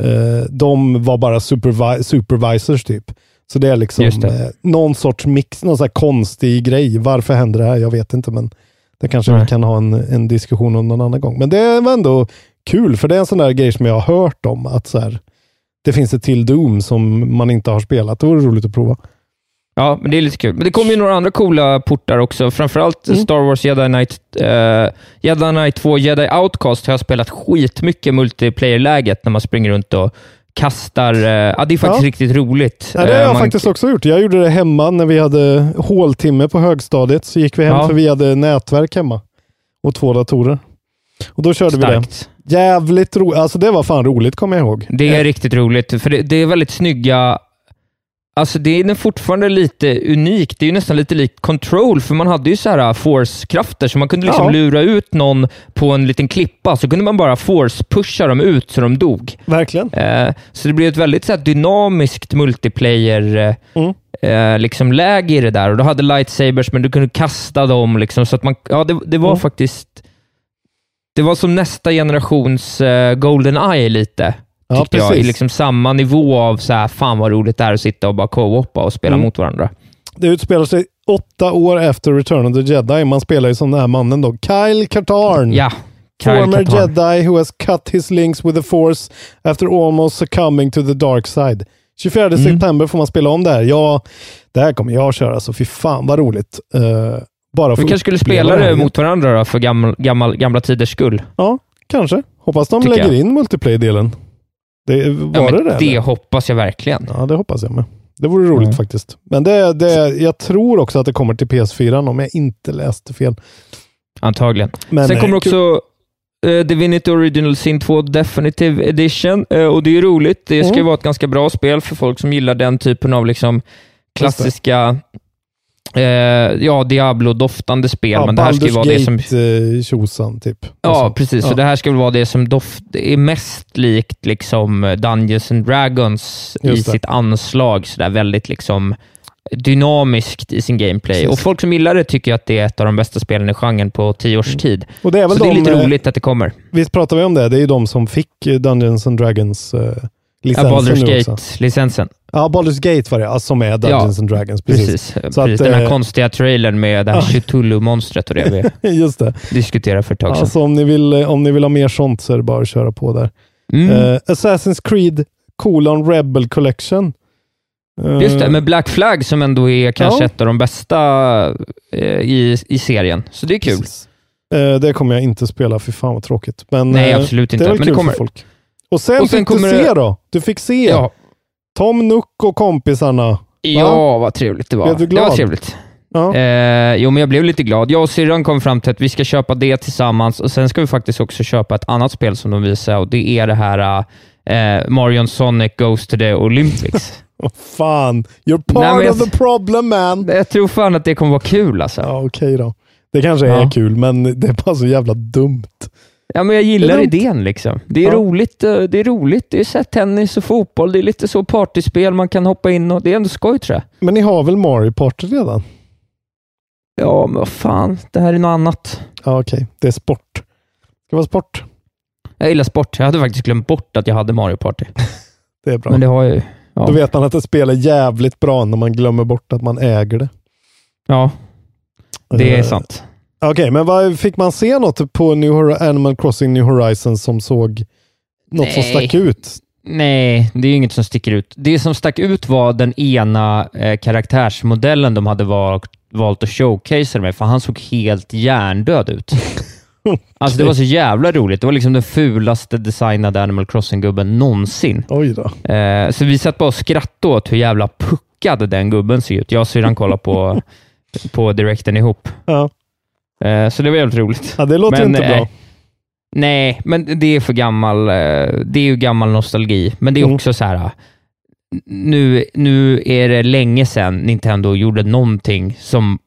Eh, de var bara supervi supervisors typ. Så det är liksom det. eh, någon sorts mix, någon så konstig grej. Varför händer det här? Jag vet inte, men det kanske vi Nej. kan ha en, en diskussion om någon annan gång. Men det var ändå kul, för det är en sån där grej som jag har hört om. Att så här, det finns ett till Doom som man inte har spelat. Det vore roligt att prova. Ja, men det är lite kul. Men det kommer ju några andra coola portar också. Framförallt Mm. Star Wars Jedi Knight, uh, Jedi Knight 2 Jedi Outcast har jag spelat skitmycket multiplayer-läget när man springer runt och kastar. eh, ja, det är faktiskt Ja. riktigt roligt. Ja, det har Eh, jag man- faktiskt också gjort. Jag gjorde det hemma när vi hade håltimme på högstadiet. Så gick vi hem Ja. för vi hade nätverk hemma och två datorer. Och då körde vi Starkt. det. Jävligt roligt. Alltså det var fan roligt kommer jag ihåg. Det är riktigt roligt, för det, det är väldigt snygga Alltså det är fortfarande lite unikt. Det är ju nästan lite likt Control, för man hade ju så här uh, force-krafter, så man kunde liksom Ja. lura ut någon på en liten klippa, så kunde man bara force-pusha dem ut så de dog. Verkligen. Eh, så det blir ett väldigt så här, dynamiskt multiplayer, eh, Mm. eh, liksom läge i det där och du hade lightsabers, men du kunde kasta dem. Liksom, så att man, ja, det, det var Mm. faktiskt... Det var som nästa generations eh, Golden Eye lite, Ja, tyckte jag. I precis. liksom samma nivå av så här, fan vad roligt det är att sitta och bara co-opa och spela Mm. mot varandra. Det utspelar sig åtta år efter Return of the Jedi. Man spelar ju som den här mannen då, Kyle Katarn. Ja, Kyle Former Katarn. Jedi who has cut his links with the force after almost succumbing to the dark side. 24 Mm. september får man spela om det här. Ja, det här kommer jag att köra, så fy fan vad roligt. Uh, bara Vi få kanske skulle spela det mot varandra då, för gammal, gammal, gamla tiders skull. Ja, kanske. Hoppas de Tycker lägger jag. in multiplayer-delen. Det, var Ja, det det? det eller? hoppas jag verkligen. Ja, det hoppas jag med. Det vore roligt Mm. faktiskt. Men det, det, jag tror också att det kommer till PS4 om jag inte läste fel. Antagligen. Men, Sen eh, kommer kul. också eh, Divinity Original Sin 2 Definitive Edition eh, och det är roligt. Det ska ju Mm. vara ett ganska bra spel för folk som gillar den typen av liksom klassiska eh, ja, Diablo-doftande spel. ja, men det här ska ju vara det som... Eh, tjosan typ. Ja, Alltså, precis. ja. Så det här ska väl vara det som doft, är mest likt liksom Dungeons and Dragons i Just det. sitt anslag. Så där väldigt liksom dynamiskt i sin gameplay. Precis. Och folk som gillar det tycker att det är ett av de bästa spelen i genren på tio års tid. Och det är väl Så det är de, lite eh, roligt att det kommer. Visst pratar vi om det? Det är ju de som fick eh, Dungeons and Dragons eh, Ja, licensen Baldur's nu också. Gate-licensen. Ja, Baldur's Gate var det, alltså, som är Dungeons and Dragons. Precis. Precis. Så precis. att, Den här eh, konstiga trailern med det här ja. Cthulhu-monstret och det vi Just det. diskuterade för ett tag sedan. Alltså, om, ni vill, eh, om ni vill ha mer sånt så är det bara att köra på där. Mm. Eh, Assassin's Creed colon Rebel Collection. Eh, Just det, med Black Flag som ändå är kanske Ja. ett av de bästa eh, i, i serien. Så det är kul. precis. Det kommer jag inte spela, för fan vad tråkigt. Men, Nej, absolut Det inte. är väl Men kul det kommer. för folk. Och sen, Och sen fick kommer du se det- då. Du fick se Ja, Tom Nook och kompisarna. ja vad trevligt det var. Blev du Det var glad? trevligt. Ja. Eh, jo, men jag blev lite glad. Jag och syrran kom fram till att vi ska köpa det tillsammans och sen ska vi faktiskt också köpa ett annat spel som de visar och det är det här eh, Mario Sonic Goes to the Olympics. Vad fan, you're part Nej, jag- of the problem man. jag tror fan att det kommer vara kul alltså. Ja, okej då. Det kanske Ja. är kul, men det är bara så jävla dumt. Ja, men jag gillar Det idén. liksom. Det är Ja. roligt. eh, Det är roligt. Det är så tennis och fotboll. Det är lite så partyspel man kan hoppa in och det är ändå skoj tror jag. Men ni har väl Mario Party redan? Ja, men vad fan. Det här är något annat. Ja, okej. Det är sport. Det ska vara sport. Jag gillar sport. Jag hade faktiskt glömt bort att jag hade Mario Party. Det är bra. Men det har jag ju. Ja. Då vet man att det spelar jävligt bra när man glömmer bort att man äger det. ja, det är Eh, sant. Okej, men vad, fick man se något på New Hor- Animal Crossing New Horizons som såg något som Nej. stack ut? Nej, det är ju inget som sticker ut. Det som stack ut var den ena eh, karaktärsmodellen de hade valt, valt att showcasea med, för han såg helt hjärndöd ut. Alltså det var så jävla roligt. Det var liksom den fulaste designade Animal Crossing-gubben någonsin. Oj då. Eh, så vi satt bara och skrattade åt hur jävla puckad den gubben ser ut. Jag och syrran kollade på, på direkten ihop. Ja. Eh, så det var jävligt roligt. ja, det låter Men, inte eh, bra. Nej, men det är för gammal, eh, det är ju gammal nostalgi. Men det är Mm. också så här, eh, nu, nu är det länge sedan Nintendo gjorde någonting som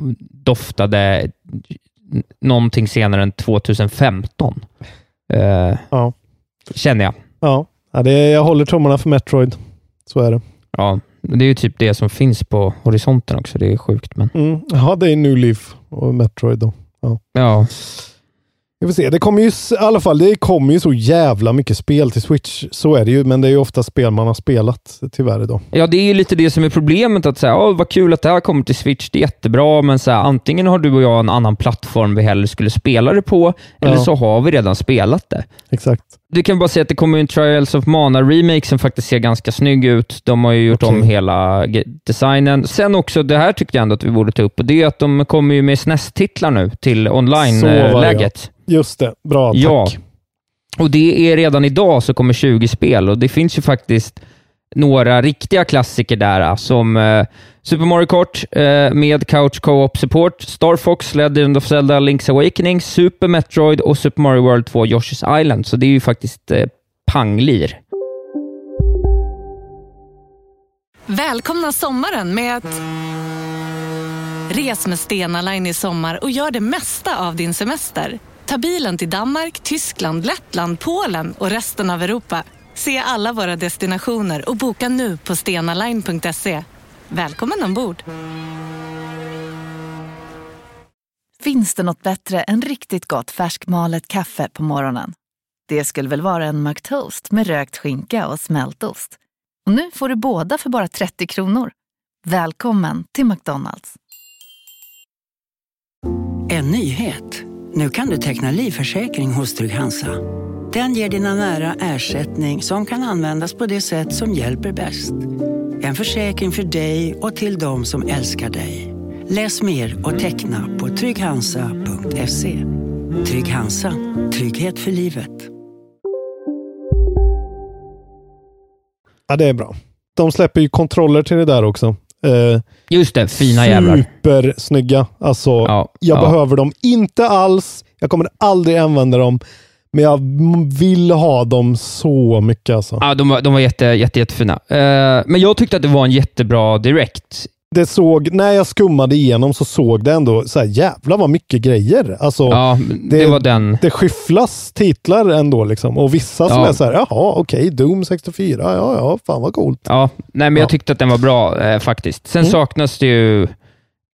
doftade någonting senare än 2015. Eh, Ja. Känner jag. Ja, ja det är, jag håller tummarna för Metroid. Så är det. Ja, det är ju typ det som finns på horisonten också. Det är sjukt, men Mm. Ja, det är New Leaf och Metroid då. Ja. Vi får se. Det kommer ju i alla fall, det kommer ju så jävla mycket spel till Switch. Så är det ju, men det är ju ofta spel man har spelat tyvärr idag. Ja, det är ju lite det som är problemet. att säga, oh, Vad kul att det här kommer till Switch, det är jättebra, men så här, antingen har du och jag en annan plattform vi hellre skulle spela det på, eller Ja. så har vi redan spelat det. Exakt. Du kan bara säga att det kommer en Trials of Mana-remake som faktiskt ser ganska snygg ut. De har ju gjort Okej. om hela designen. Sen också, det här tyckte jag ändå att vi borde ta upp, och det är att de kommer ju med SNES-titlar nu till online-läget. Just det. Bra, tack. Ja. Och det är redan idag så kommer 20 spel och det finns ju faktiskt några riktiga klassiker där som eh, Super Mario Kart eh, med Couch Co-op Support, Star Fox, Legend of Zelda, Link's Awakening, Super Metroid och Super Mario World 2 Yoshi's Island. Så det är ju faktiskt eh, panglir. Välkomna sommaren med att... Res med Stena Line i sommar och gör det mesta av din semester. Ta bilen till Danmark, Tyskland, Lettland, Polen och resten av Europa. Se alla våra destinationer och boka nu på stenaline.se. Välkommen ombord! Finns det något bättre än riktigt gott färskmalet kaffe på morgonen? Det skulle väl vara en McToast med rökt skinka och smältost. Och nu får du båda för bara 30 kronor. Välkommen till McDonalds. En nyhet. Nu kan du teckna livförsäkring hos Trygg-Hansa. Den ger dina nära ersättning som kan användas på det sätt som hjälper bäst. En försäkring för dig och till de som älskar dig. Läs mer och teckna på trygghansa.se. Trygg Hansa. Trygghet för livet. Ja, det är bra. De släpper ju kontroller till det där också. Eh, Just det, fina jävlar. Supersnygga. Alltså, Ja, jag ja. behöver dem inte alls. Jag kommer aldrig använda dem. Men jag vill ha dem så mycket alltså. Ja, de var, de var jätte, jätte, jättefina. Eh, men jag tyckte att det var en jättebra direct. Det såg, när jag skummade igenom så såg det ändå så här, jävlar vad mycket grejer. Alltså, Ja, det, var den. det skyfflas titlar ändå liksom. Och vissa som Ja. är så här, jaha, okej, Doom 64, ja, ja, fan vad coolt. Ja, nej, men Ja. jag tyckte att den var bra eh, faktiskt. Sen Mm. saknas det ju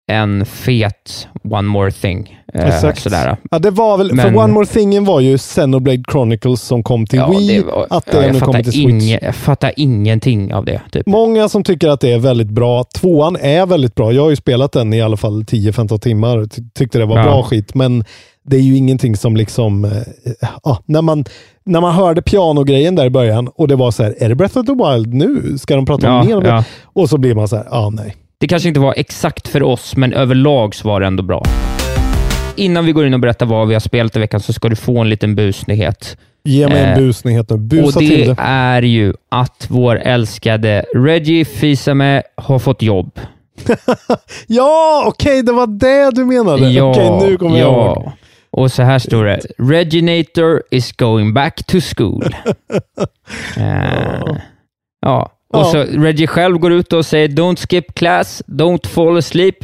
en fet One More Thing. Eh, Exakt. Sådär. Ja, det var väl, för Men- One More Thingen var ju Xenoblade Chronicles som kom till Ja, Wii, det var, att det ja, nu kommer till Switch. inge, jag fattar ingenting av det. Typ. Många som tycker att det är väldigt bra. Tvåan är väldigt bra. Jag har ju spelat den i alla fall 10-15 timmar. Ty- tyckte det var Ja. bra skit, men det är ju ingenting som liksom... Eh, ja, när, man, när man hörde pianogrejen där i början och det var så här, är det Breath of the Wild nu? Ska de prata Ja, mer om det? Och så blir man så här, ja nej. Det kanske inte var exakt för oss, men överlag så var det ändå bra. Innan vi går in och berättar vad vi har spelat i veckan så ska du få en liten busnyhet. Ge mig en Eh, busnyhet nu. Busa och det, till det. är ju att vår älskade Reggie Fils-Aimé har fått jobb. Ja, okej, det var det du menade. Ja, okej, nu kommer jag ihåg. ja. Och så här står det. Reginator is going back to school. Eh, ja. Och så Reggie själv går ut och säger “Don't skip class, don't fall asleep,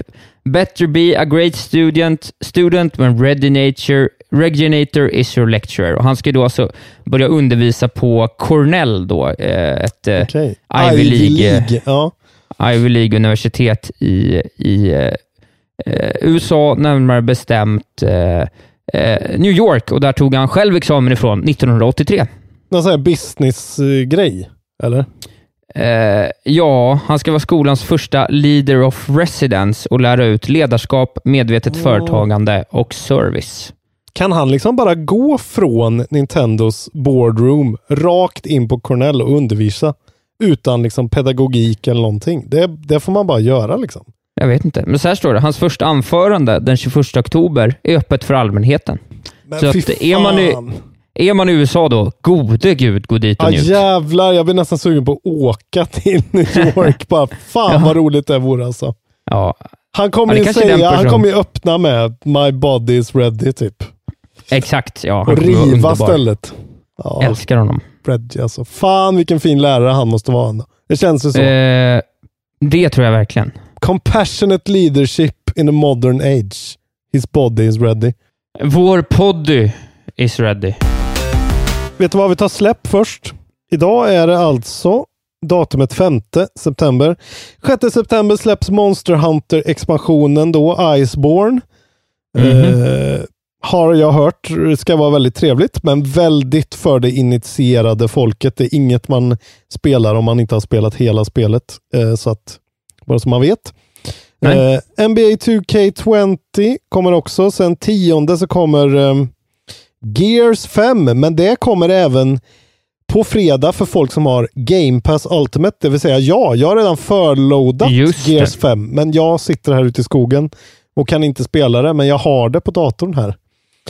better be a great student, student when Reginator, Reginator is your lecturer”. Och han ska då alltså börja undervisa på Cornell, då, eh, ett eh, Okej. Ivy League, Ja. Ivy League-universitet i, i eh, eh, USA, närmare bestämt eh, eh, New York. Och där tog han själv examen ifrån 1983. Någon sån här business-grej, eller? Eh, ja, han ska vara skolans första leader of residence och lära ut ledarskap, medvetet Åh. företagande och service. Kan han liksom bara gå från Nintendos boardroom rakt in på Cornell och undervisa utan liksom pedagogik eller någonting? Det, det får man bara göra liksom. Jag vet inte, men så här står det. Hans första anförande den 21 oktober är öppet för allmänheten. Men Så fy att är man i-. Är man i USA då, gode gud, gå dit och Ja njut. jävlar, jag blir nästan sugen på att åka till New York. bara, fan Ja. vad roligt det vore alltså. Ja, Han kommer Ja, ju säga, han kommer ju öppna med My body is ready typ. exakt. Ja, Och riva underbar. stället. Ja, Älskar honom. Reggie alltså. Fan vilken fin lärare han måste vara. ändå. Det känns ju så. Eh, det tror jag verkligen. Compassionate leadership in a modern age. His body is ready. Vår poddy is ready. Vet du vad vi tar släpp först? Idag är det alltså datumet 5 september. 6 september släpps Monster Hunter-expansionen då, Iceborne. Mhm. Eh, har jag hört ska vara väldigt trevligt, men väldigt för det initierade folket. Det är inget man spelar om man inte har spelat hela spelet. Eh, så att, bara så man vet. Eh, NBA 2K20 kommer också. Sen 10 så kommer ehm, Gears 5, men det kommer även på fredag för folk som har Game Pass Ultimate, det vill säga ja, jag har redan förloadat. Gears 5, men jag sitter här ute i skogen och kan inte spela det, men jag har det på datorn här.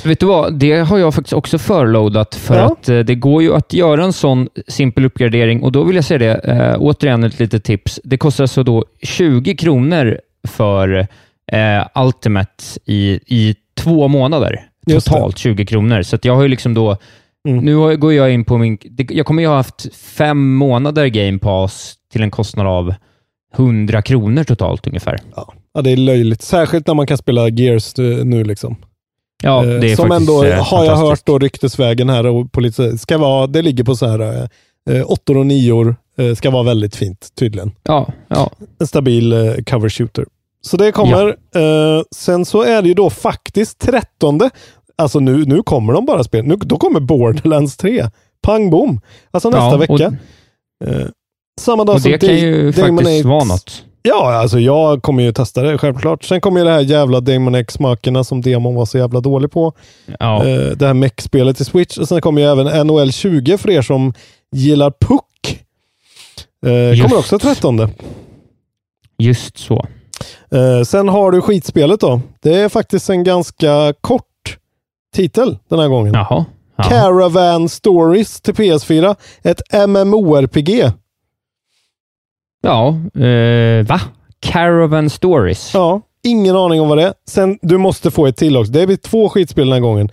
Vet du vad? Det har jag faktiskt också förloadat för Ja. att eh, det går ju att göra en sån simpel uppgradering och då vill jag säga det, eh, återigen ett litet tips. Det kostar så då 20 kronor för eh, Ultimate i, i två månader. Totalt 20 kronor. Så jag har ju liksom då, Mm. nu går jag in på min, jag kommer ju ha haft fem månader Game Pass till en kostnad av 100 kronor totalt ungefär. Ja. ja, det är löjligt. Särskilt när man kan spela Gears eh, nu liksom. Ja, Eh, det är Som faktiskt ändå, eh, har jag hört då ryktesvägen här och på lite, ska vara, det ligger på så här åttor och nior ska vara väldigt fint tydligen. Ja, ja. En stabil cover shooter. Så det kommer. Eh, sen så är det ju då faktiskt trettonde. Alltså nu, nu kommer de bara spel. Nu, då kommer Borderlands 3. Pang bom. Alltså nästa Ja, och- vecka. Eh, samma dag Och som det kan ju Daemon faktiskt X- vara något. Ja, alltså jag kommer ju testa det självklart. Sen kommer ju det här jävla Demon X-makerna som demon var så jävla dålig på. Ja. Eh, det här mech-spelet i Switch. Och sen kommer ju även NHL 20 för er som gillar puck. Kommer också 13. Just så. Eh, sen har du skitspelet då. Det är faktiskt en ganska kort titel den här gången. Jaha. Ja. Caravan Stories till PS4. Ett MMORPG. Ja, eh, va? Caravan Stories? Ja, ingen aning om vad det är. Sen, du måste få ett till också. Det blir två skitspel den här gången.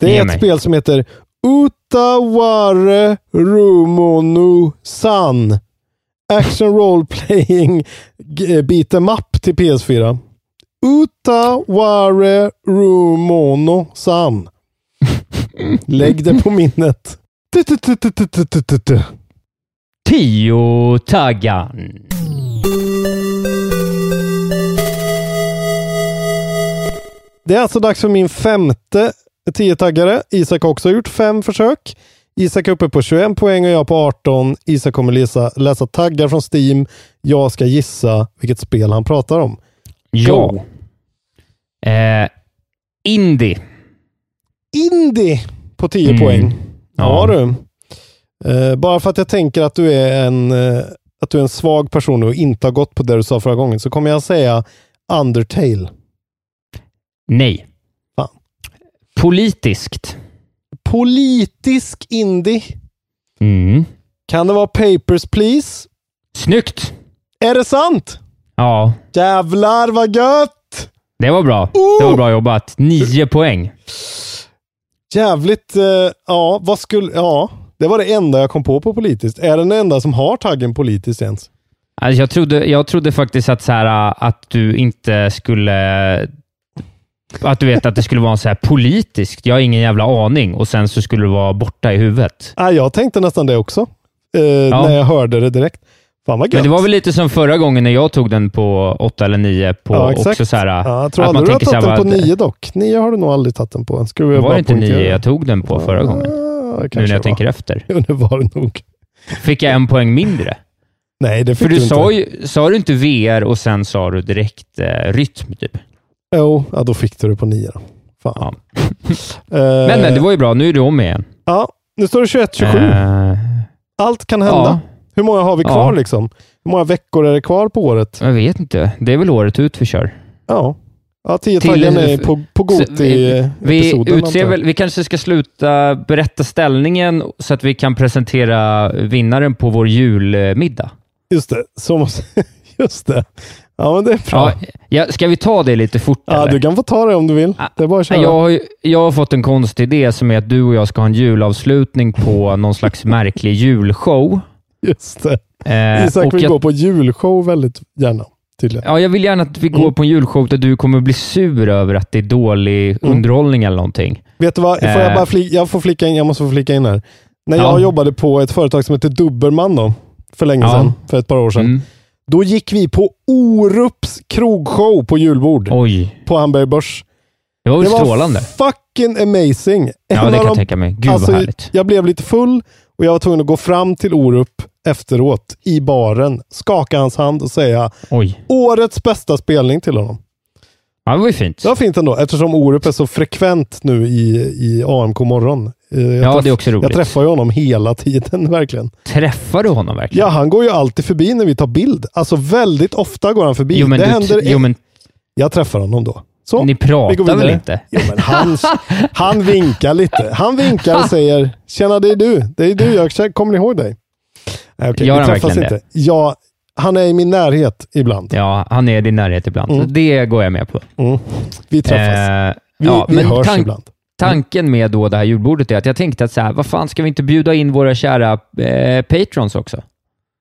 Det Ge är ett mig. spel som heter Utaware Rumonu San. Action Role Playing g- Beat em Up till PS4. Utaware Rumono San. Lägg det på minnet. Tu-tu-tu-tu-tu-tu-tu. Tio taggan. Det är alltså dags för min femte 10-taggare. Isak har också gjort fem försök. Isak är uppe på 21 poäng och jag på 18. Isak kommer läsa, läsa taggar från Steam. Jag ska gissa vilket spel han pratar om. Ja. Eh, indie. Indie på 10 Mm. poäng. Ja, Ja. du. Eh, bara för att jag tänker att du är en eh, att du är en svag person och inte har gått på det du sa förra gången så kommer jag säga Undertale. Nej. Fan. Politiskt. Politisk indie. Mm. Kan det vara Papers, Please? Snyggt! Är det sant? Ja, Jävlar vad gött! det var bra. Det var bra jobbat. Nio poäng. Jävligt, eh, ja, vad skulle, ja. Det var det enda jag kom på på politiskt. Är den enda som har taggen politiskt ens? Alltså jag, trodde, jag trodde faktiskt att, så här, att du inte skulle... Att du vet att det skulle vara så här politiskt. Jag har ingen jävla aning och sen så skulle det vara borta i huvudet. Ja, jag tänkte nästan det också. Eh, När jag hörde det direkt. Fan vad gött. Men det var väl lite som förra gången när jag tog den på åtta eller nio. På ja, exakt. också så här, ja, jag tror att man aldrig du har tagit den på nio dock. Nio har du nog aldrig tagit den på. Skulle Var det inte nio jag tog den på förra gången? Ja, Nu när jag var. tänker efter. Jo, det var det nog. Fick jag en poäng mindre? Nej, det fick För du, du inte. sa, ju, sa du inte VR och sen sa du direkt eh, rytm, typ? Jo, ja, då fick du det på nio då. Fan. Ja. Eh, Men, men det var ju bra. Nu är du om igen. Ja, nu står det 21-27. Eh, Allt kan hända. ja. Hur många har vi kvar Ja. liksom? Hur många veckor är det kvar på året? Jag vet inte. Det är väl året ut vi kör. Ja, ja tio Till- är på, på Så vi, vi Goti-episoden. vi kanske ska sluta berätta ställningen så att vi kan presentera vinnaren på vår julmiddag. Just det, så måste, just det. Ja, men det är bra. Ja, ja, ska vi ta det lite fort? Ja, eller? du kan få ta det om du vill. Det är bara att köra. Jag har, ju- jag har fått en konstig idé som är att du och jag ska ha en julavslutning på någon slags märklig julshow. Just det. Eh, Isak vill jag, gå på julshow väldigt gärna. Tydligen. ja, jag vill gärna att vi går Mm. på en julshow där du kommer bli sur över att det är dålig Mm. underhållning eller någonting. Vet du vad? Får jag, Eh. bara flika, jag, får flika in, jag måste få flika in här. När Ja. jag jobbade på ett företag som heter Dubberman då, för länge Ja. sedan, för ett par år sedan. Mm. Då gick vi på Orups krogshow på julbord Oj, på Hamburg Börs. det var Det väl var strålande? fucking amazing. Ja, En det av kan jag tänka mig. Gud alltså, vad härligt. Jag blev lite full och jag var tvungen att gå fram till Orup efteråt i baren, skaka hans hand och säga Oj, årets bästa spelning till honom. ja, det var ju fint. Det var fint ändå, eftersom Orup är så frekvent nu i, i AMK morgon. Eh, Jag Ja, träff- det är också roligt. Jag träffar ju honom hela tiden, verkligen. Träffar du honom verkligen? Ja, han går ju alltid förbi när vi tar bild. Alltså väldigt ofta går han förbi. jo, men det du, händer... jo, men Jag träffar honom då. Så, ni pratar väl inte? Jo, men han, han vinkar lite. Han vinkar och säger “Tjena, det är du. Det är du, jag kommer ihåg dig?” Nej, okej, Gör han verkligen inte. Ja, han är i min närhet ibland. Ja, han är i din närhet ibland. Mm. Det går jag med på. Mm. Vi träffas. Eh, vi ja, vi men hörs ibland. Tanken med då det här julbordet är att jag tänkte att så här, vad fan, ska vi inte bjuda in våra kära eh, patrons också?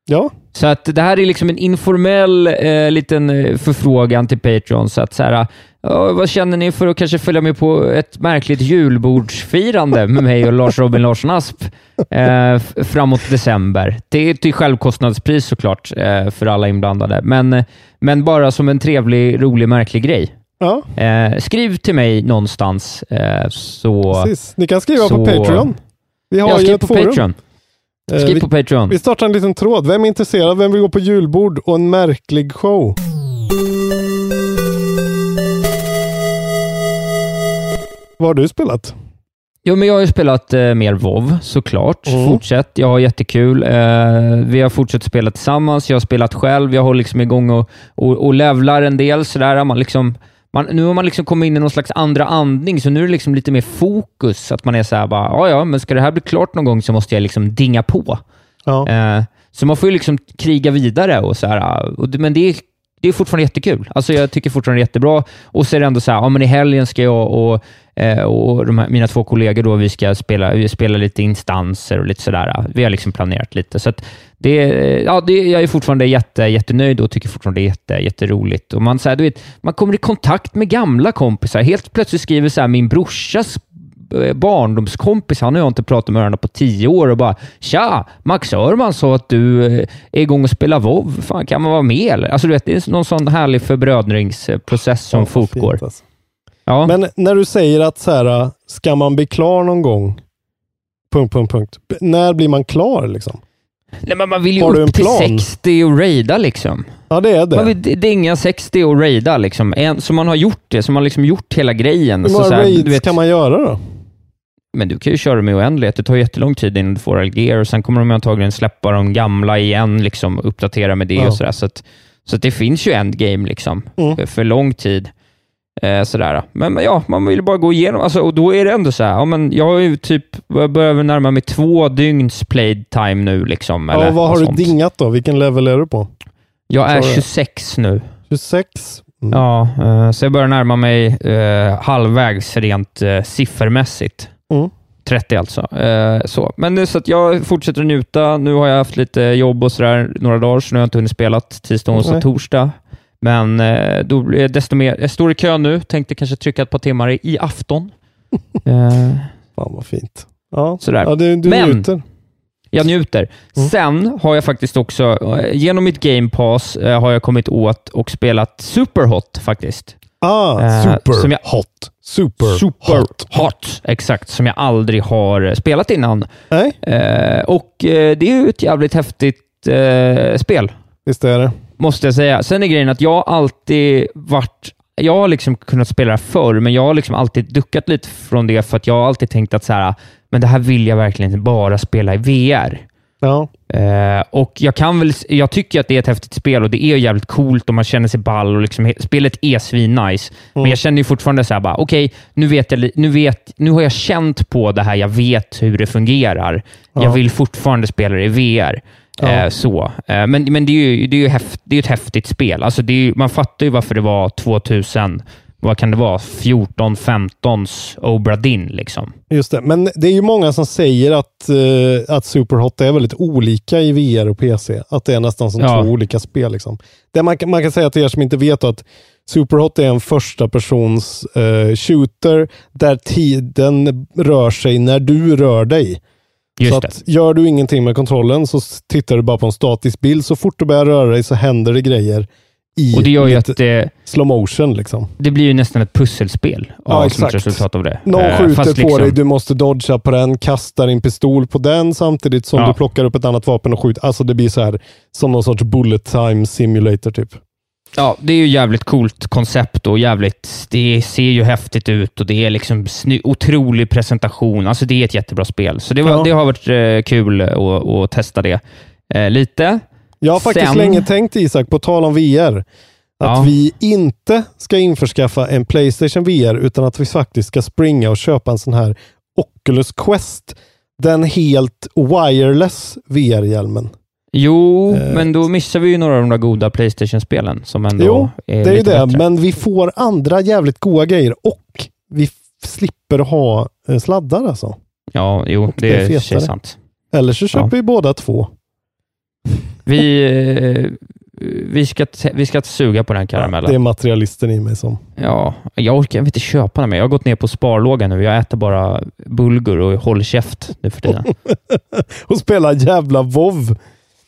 Ja, Så att det här är liksom en informell eh, liten eh, förfrågan till Patreon. Så att så här, ja, vad känner ni för att kanske följa med på ett märkligt julbordsfirande med mig och Lars Robin Larsson Asp eh, framåt december? Det är till självkostnadspris såklart eh, för alla inblandade, men, men bara som en trevlig, rolig, märklig grej. Ja, Eh, skriv till mig någonstans eh, så... precis. Ni kan skriva på så- Patreon. Vi har Ja, ju ett på forum. Patreon. Eh, Skriv vi, på Patreon. vi startar en liten tråd. Vem är intresserad? Vem vill gå på julbord och en märklig show? Vad har du spelat? Jo, men jag har ju spelat eh, mer WoW såklart. Mm. Fortsätt. Jag har jättekul. Eh, vi har fortsatt spela tillsammans. Jag har spelat själv. Jag håller liksom igång och, och, och levlar en del. Sådär. Man liksom, man, nu har man liksom kommit in i någon slags andra andning, så nu är det liksom lite mer fokus. Att man är såhär, bara, ja, ja, men ska det här bli klart någon gång så måste jag liksom dinga på. Ja. Eh, så man får ju liksom kriga vidare. Och så här, och det, men det är, det är fortfarande jättekul. Alltså jag tycker fortfarande det är jättebra. Och så är det ändå så här, ja, men i helgen ska jag och, och eh, de här, mina två kollegor då, vi ska spela, vi spela lite instanser och lite sådär. Vi har liksom planerat lite. Så att det, ja, det, jag är fortfarande jätte, jättenöjd och tycker fortfarande det är jätte, jätteroligt. Och man, så här, du vet, man kommer i kontakt med gamla kompisar. Helt plötsligt skriver så här, min brorsas barndomskompis, han har jag inte pratat med varandra på tio år och bara “Tja! Max Örman sa att du eh, är igång och spelar WoW. Fan, kan man vara med eller?” Alltså du vet, det är någon sån härlig förbrödringsprocess som Ja, fortgår. fint, alltså. Ja. Men när du säger att så här, ska man bli klar någon gång? Punkt, punkt, punkt. När blir man klar liksom? Nej, men man vill ju Har upp till plan? 60 och raida liksom. Ja, det är det. Man vill dinga 60 och raida liksom. En, så man har gjort det, så man har liksom gjort hela grejen. Hur så, många så här, raids vet, kan man göra då? Men du kan ju köra med oändlighet. Det tar jättelång tid innan du får all gear och sen kommer de antagligen släppa de gamla igen, liksom uppdatera med det Ja. och sådär. Så, att, så att det finns ju endgame liksom, Mm. för, för lång tid. Eh, sådär. Men, ja, man vill bara gå igenom, alltså, och då är det ändå så här, ja, men jag har ju typ, jag börjar väl närma mig två dygns playtime nu. Liksom, eller Ja, vad har något du sånt. dingat då? Vilken level är du på? Jag är Sa du det? 26 nu. 26? Mm. Ja, eh, så jag börjar närma mig eh, halvvägs rent eh, siffermässigt. Mm. 30 alltså. Eh, så. Men nu så att jag fortsätter att njuta. Nu har jag haft lite jobb och sådär några dagar, så nu har jag inte hunnit spela tisdag, onsdag, Nej. torsdag. Men eh, då blir det desto mer. Jag står i kö nu, tänkte kanske trycka ett par timmar i, i afton. eh, Fan vad fint. Ja, Sådär. ja du, du Men- njuter. jag njuter. Mm. Sen har jag faktiskt också, eh, genom mitt Game Pass, eh, har jag kommit åt och spelat Superhot faktiskt. Ah, Eh, super som jag- hot. Super, Super hot. hot. Exakt, som jag aldrig har spelat innan. Nej, Eh, och eh, det är ju ett jävligt häftigt spel, visst är det. måste jag säga. Sen är grejen att jag alltid varit jag har liksom kunnat spela det förr, men jag har liksom alltid duckat lite från det för att jag har alltid tänkt att så här, men det här vill jag verkligen inte bara spela i VR. Ja, Eh, och jag, kan väl, jag tycker att det är ett häftigt spel och det är jävligt coolt och man känner sig ball och liksom, spelet är svin-nice. Men jag känner ju fortfarande så här bara, okej, nu, vet jag, li- nu, vet, nu har jag känt på det här, jag vet hur det fungerar. Ja. Jag vill fortfarande spela det i VR. Ja. Eh, så. Eh, men men det är ju, det är ju häft, det är ett häftigt spel. Alltså är, man fattar ju varför det var 2000, vad kan det vara, 14, 15s Obra Dinn liksom. just det. Men det är ju många som säger att, eh, att Superhot är väldigt olika i VR och PC. Att det är nästan som Ja. två olika spel. Liksom. Det man, kan- man kan säga till er som inte vet att Superhot är en första persons eh, shooter där tiden rör sig när du rör dig. Just så att gör du ingenting med kontrollen så tittar du bara på en statisk bild. Så fort du börjar röra dig så händer det grejer i Och det gör ju att det, slow motion. Liksom. det blir ju nästan ett pusselspel Ja, av som ett resultat av det. Någon Eh, skjuter på liksom- dig, du måste dodga på den, kastar din pistol på den samtidigt som Ja. du plockar upp ett annat vapen och skjuter. Alltså det blir så här som någon sorts bullet time simulator typ. Ja, det är ju jävligt coolt koncept och jävligt, det ser ju häftigt ut och det är liksom sny, otrolig presentation. Alltså det är ett jättebra spel, så det, var, Ja. det har varit eh, kul att, att testa det eh, lite. Jag har faktiskt Sen- länge tänkt Isak, på tal om VR, att Ja. vi inte ska införskaffa en Playstation VR utan att vi faktiskt ska springa och köpa en sån här Oculus Quest. Den helt wireless VR-hjälmen. Jo, Eh, men då missar vi ju några av de där goda Playstation-spelen som ändå Jo, är det är ju det, bättre. men vi får andra jävligt goda grejer och vi slipper ha eh, sladdar alltså. Ja, jo, det det är och sant. Eller så köper Ja. vi båda två. Vi, eh, vi, ska, vi ska suga på den karamellen. Det är materialisten i mig som... Ja, jag orkar inte köpa den mer. Jag har gått ner på sparlåga nu. Jag äter bara bulgur och håller käft nu för tiden. och spela jävla WoW.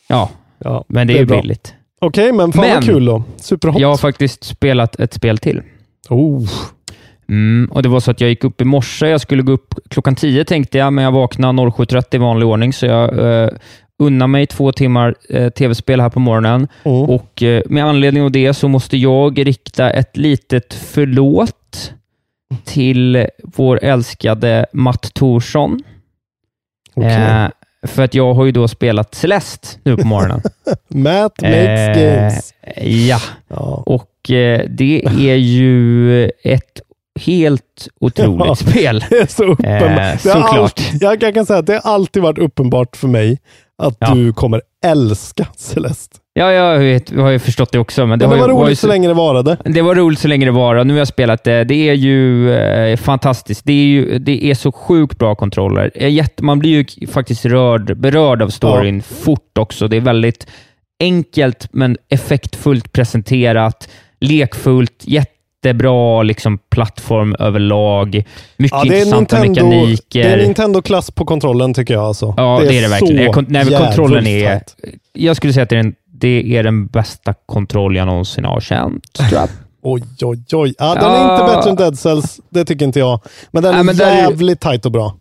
Ja, Ja, men det är ju bra. billigt. Okej, men fan Men- vad kul då. Superhot. Jag har faktiskt spelat ett spel till. Oh. Mm, och Det var så att jag gick upp i morse. Jag skulle gå upp klockan 10 tänkte jag, men jag vaknade 07.30 i vanlig ordning, så jag eh, unnar mig två timmar eh, tv-spel här på morgonen. Mm. Och eh, Med anledning av det så måste jag rikta ett litet förlåt till vår älskade Matt Thorsson. Okej. Eh, för att jag har ju då spelat Celeste nu på morgonen. Matt makes Eh, games. Ja, Ja. och eh, det är ju ett helt otroligt Ja. spel. Det är så uppenbart. Eh, såklart. jag, jag kan säga att det har alltid varit uppenbart för mig att Ja. du kommer älska Celeste. Ja, jag vet, jag har ju förstått det också. Men det, Men det var ju, roligt ju så länge det varade. Det var roligt så länge det var och nu har jag spelat det. Det är ju eh, fantastiskt. Det är, ju, det är så sjukt bra kontroller. Jätte, man blir ju faktiskt rörd, berörd av storyn fort också. Det är väldigt enkelt men effektfullt presenterat, lekfullt, jättebra liksom, plattform överlag. Mycket Ja, det, är intressanta Nintendo, mekaniker. det är Nintendo-klass på kontrollen tycker jag. Alltså. Ja, det är det, verkligen. Jag kon- nej, kontrollen jävligt är, tight. jag skulle säga att det är, den, det är den bästa kontroll jag någonsin har känt. Tror jag. Oj, oj, oj. Ja, den är Ja. inte bättre än Dead Cells, det tycker inte jag. Men den är men där är- jävligt tight och bra.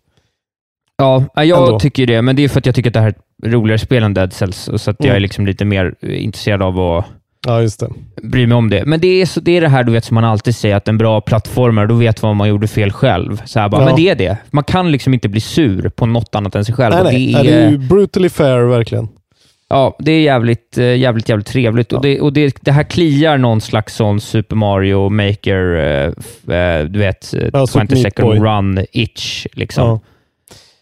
Ja, jag Ändå. tycker det, men det är för att jag tycker att det här är ett roligare spel än Dead Cells, så att jag Mm. är liksom lite mer intresserad av att Ja, just det. bry mig om det. Men det är, så, det är det här du vet som man alltid säger, att en bra plattformare, då vet man man gjorde fel själv. Så här bara, Ja. Men det är det. Man kan liksom inte bli sur på något annat än sig själv. Nej, nej. Det, Ja, är, det är ju brutally fair verkligen. ja, det är jävligt, eh, jävligt, jävligt trevligt. Och, det, och det, det här kliar någon slags sån Super Mario Maker, eh, du vet, Ja, Super 20 Meat second Boy. run-itch. Liksom. Ja.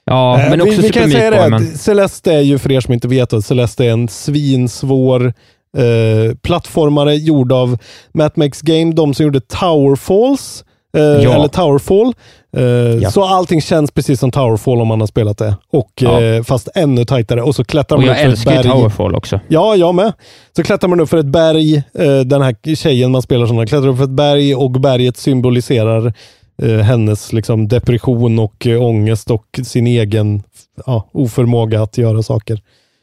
Ja, men också vi, vi Super kan Meat säga Boy, det, men... Celeste är ju, för er som inte vet, Celeste är en svinsvår eh, plattformare gjord av Matt Makes Game, de som gjorde Tower Falls. Eh, Ja. Eller Towerfall. Eh, Ja. Så allting känns precis som Towerfall om man har spelat det. Och, Ja. eh, fast ännu tajtare. Och så klättrar Och man jag upp för ett älskar ju berg. Towerfall också. Ja, jag med. Så klättrar man upp för ett berg. Eh, den här tjejen man spelar som, klättrar upp för ett berg och berget symboliserar eh, hennes liksom, depression och eh, ångest och sin egen ja, oförmåga att göra saker.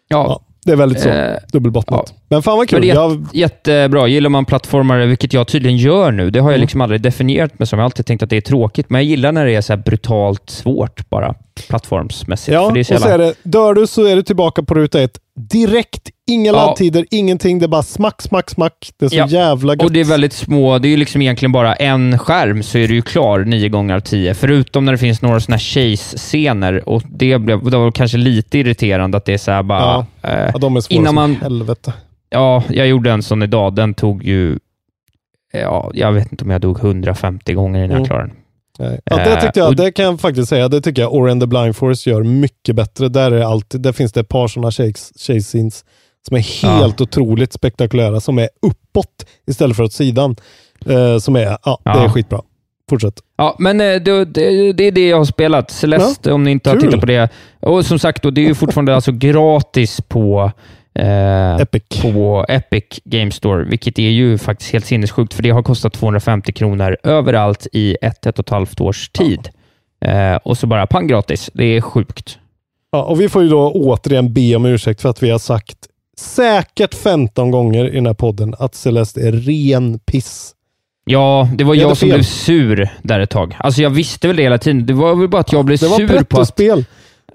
Ja, det är väldigt så. Dubbelbottnat. Men fan vad Men kul. det är Jag, jättebra. Gillar man plattformare, vilket jag tydligen gör nu, det har jag liksom aldrig definierat mig som. Jag har alltid tänkt att det är tråkigt, men jag gillar när det är så brutalt svårt bara, plattformsmässigt. ja, för det är och så så jävla... är det, dör du så är du tillbaka på ruta ett. Direkt, inga Ja. laddtider, ingenting. Det är bara smack, smack, smack. Det är så Ja. jävla gött. Och det är väldigt små, det är ju liksom egentligen bara en skärm så är du ju klar nio gånger av tio. Förutom när det finns några sådana chase-scener och det, blev, det var kanske lite irriterande att det är så här bara... Ja. eh, ja, de är svåra innan man- helvete. Ja, jag gjorde en sån idag. Den tog ju... Ja, jag vet inte om jag dog 150 gånger innan Mm. jag klarade den. Nej. Ja, det, Eh, tyckte jag, det kan jag faktiskt säga. Det tycker jag Ori and the Blind Forest gör mycket bättre. Där, är alltid, där finns det ett par sådana chase, chase scenes som är helt otroligt spektakulära, som är uppåt istället för åt sidan. Eh, som är, ja, det Ja. är skitbra. Fortsätt. Ja, men eh, det, det, det är det jag har spelat. Celeste, om ni inte har kul. tittat på det. Och som sagt, då, det är ju fortfarande alltså gratis på eh, Epic. på Epic Game Store, vilket är ju faktiskt helt sinnessjukt, för det har kostat 250 kronor överallt i ett, ett och ett halvt års tid. Eh, och så bara pang gratis. Det är sjukt. Ja, och vi får ju då återigen be om ursäkt för att vi har sagt säkert 15 gånger i den här podden att Celeste är ren piss. Ja, det var hade jag som blev sur där ett tag. Alltså jag visste väl det hela tiden. Det var väl bara att jag blev Det var sur på att... pretto-spel.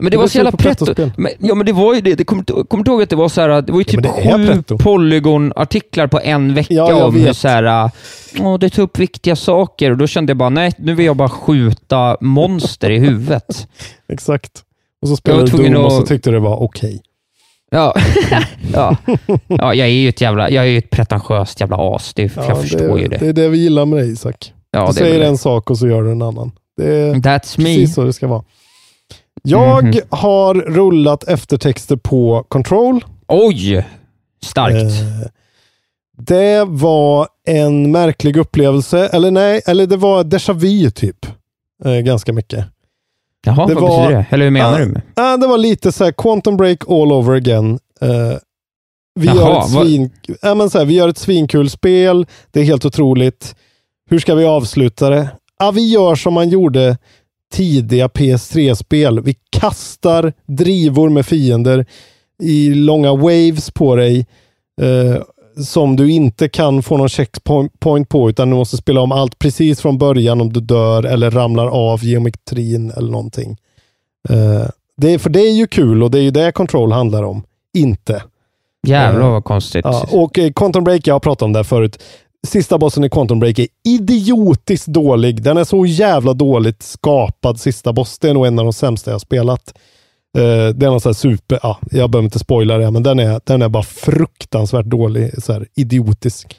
Men det var så jävla pretto. Men, ja, men det var ju det. det kommer kommer du ihåg att det var så här, det var ju typ sju. Polygon-artiklar på en vecka Ja, om hur så här, åh, det tar upp viktiga saker och då kände jag bara, nej, nu vill jag bara skjuta monster i huvudet. Exakt. Och så spelade du Doom och så tyckte det var okej. Ja. ja. ja, jag är ju ett jävla, jag är ju ett pretentiöst jävla as. Det, Ja, jag förstår det, ju det. Det är det vi gillar med dig Isak. ja, du säger en sak och så gör du en annan. Det är That's me. precis så det ska vara. Jag Mhm. har rullat eftertexter på Control. Oj! Starkt. Eh, det var en märklig upplevelse, eller nej, eller det var déjà vu typ. Eh, ganska mycket. Jaha, det vad var- betyder det? Eller hur menar Ja. du? Ah, det var lite så här Quantum Break all over again. Eh, Vi, Jaha, gör ett svin, ja, men så här, vi gör ett svinkul spel. Det är helt otroligt. Hur ska vi avsluta det? Ja, vi gör som man gjorde tidiga PS3-spel. Vi kastar drivor med fiender i långa waves på dig. Eh, som du inte kan få någon checkpoint på utan du måste spela om allt precis från början om du dör eller ramlar av geometrin eller någonting. Eh, det är, för det är ju kul och det är ju det Control handlar om. Inte. Jävlar Eh, vad konstigt. Ja, och eh, Quantum Break, jag har pratat om det här förut. Sista bossen i Quantum Break är idiotiskt dålig. Den är så jävla dåligt skapad, sista boss. Det är nog en av de sämsta jag har spelat. Uh, det är någon sån här super, ja, jag behöver inte spoila det, men den är, den är bara fruktansvärt dålig. Så här, idiotisk.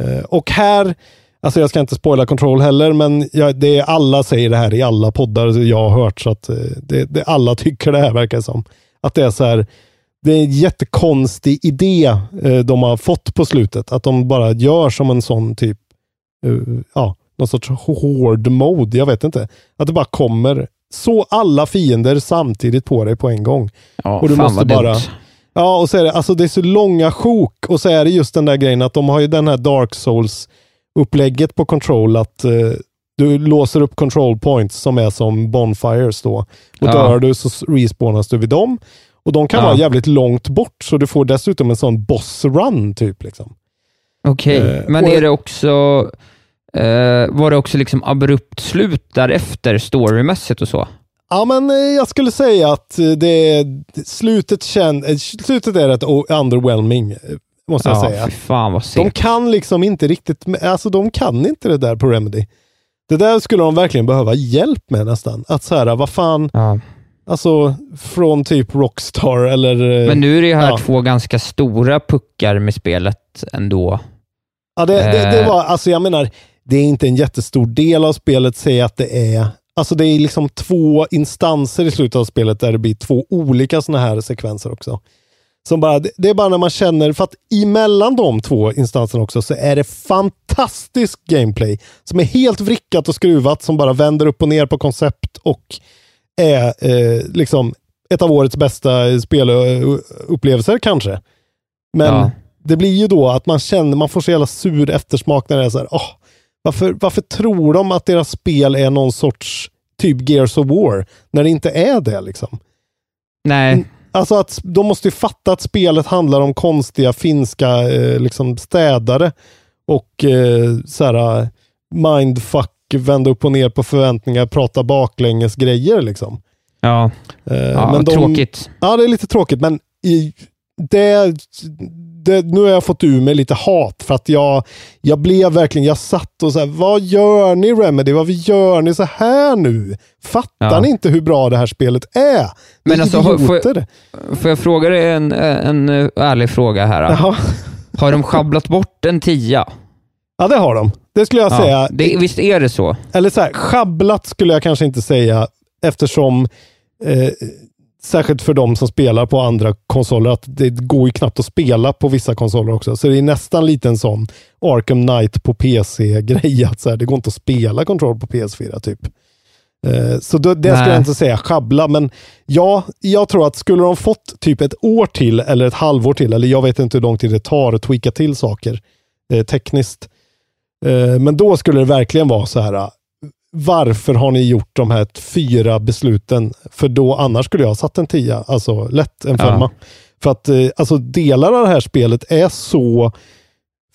Uh, och här, alltså jag ska inte spoila Control heller, men jag, det är, alla säger det här i alla poddar jag har hört, så att eh, det, det, alla tycker det här verkar det som. Att det är så här, det är en jättekonstig idé eh, de har fått på slutet. Att de bara gör som en sån typ, eh, ja, någon sorts hård mode. Jag vet inte. Att det bara kommer så alla fiender samtidigt på dig på en gång. Ja, och du fan måste vad bara... dumt. Ja, och så är det, alltså det är så långa sjok och så är det just den där grejen att de har ju den här Dark Souls upplägget på Control att eh, du låser upp control points som är som bonfires då. Och Ja. dör du så respawnas du vid dem. Och de kan Ja. vara jävligt långt bort, så du får dessutom en sån boss run typ. Liksom. Okej, Eh, men är det också, eh, var det också liksom abrupt slut därefter storymässigt och så? Ja, men eh, jag skulle säga att det slutet, känn, eh, slutet är rätt underwhelming, måste jag ja, säga. fy fan vad De segt. kan liksom inte riktigt, alltså de kan inte det där på Remedy. Det där skulle de verkligen behöva hjälp med nästan. Att så här, vad fan, Ja. Alltså från typ Rockstar eller... eh, Men nu är det ju här ja. två ganska stora puckar med spelet ändå. Ja, det, det, det Eh. var, alltså jag menar, det är inte en jättestor del av spelet, säg att det är. Alltså det är liksom två instanser i slutet av spelet där det blir två olika sådana här sekvenser också. Som bara, det det är bara när man känner, för att emellan de två instanserna också så är det fantastisk gameplay som är helt vrickat och skruvat som bara vänder upp och ner på koncept och är eh, liksom ett av årets bästa spelupplevelser kanske. Men Ja. det blir ju då att man känner, man får så jävla sur eftersmak när det är så här, åh, varför, varför tror de att deras spel är någon sorts typ Gears of War, när det inte är det liksom? Nej, Alltså att de måste ju fatta att spelet handlar om konstiga finska eh, liksom städare och eh, så här mindfuck, vända upp och ner på förväntningar, prata baklänges grejer liksom. ja, Eh, ja men de- tråkigt. Ja, det är lite tråkigt, men i, det, det, nu har jag fått ur mig lite hat för att jag, jag blev verkligen, jag satt och så här, vad gör ni Remedy? Vad gör ni så här nu? Fattar Ja. ni inte hur bra det här spelet är? Ni Men alltså, har- får, idioter. får jag fråga dig en, en, en ärlig fråga här? Har de schabblat bort en tia? Ja, det har de. Det skulle jag Ja, säga. det, visst är det så? Eller så här, schabblat skulle jag kanske inte säga eftersom eh, särskilt för de som spelar på andra konsoler, att det går ju knappt att spela på vissa konsoler också. Så det är nästan lite en sån Arkham Knight på PC-grej, att så här, det går inte att spela Control på PS4 typ. Eh, Så då, det skulle jag inte säga schabbla, men ja, jag tror att skulle de fått typ ett år till eller ett halvår till, eller jag vet inte hur lång tid det tar att tweaka till saker eh, tekniskt, Men då skulle det verkligen vara så här. eh, Varför har ni gjort de här fyra besluten? För då annars skulle jag ha satt en tia, alltså lätt en Ja. femma. För att eh, alltså, delar av det här spelet är så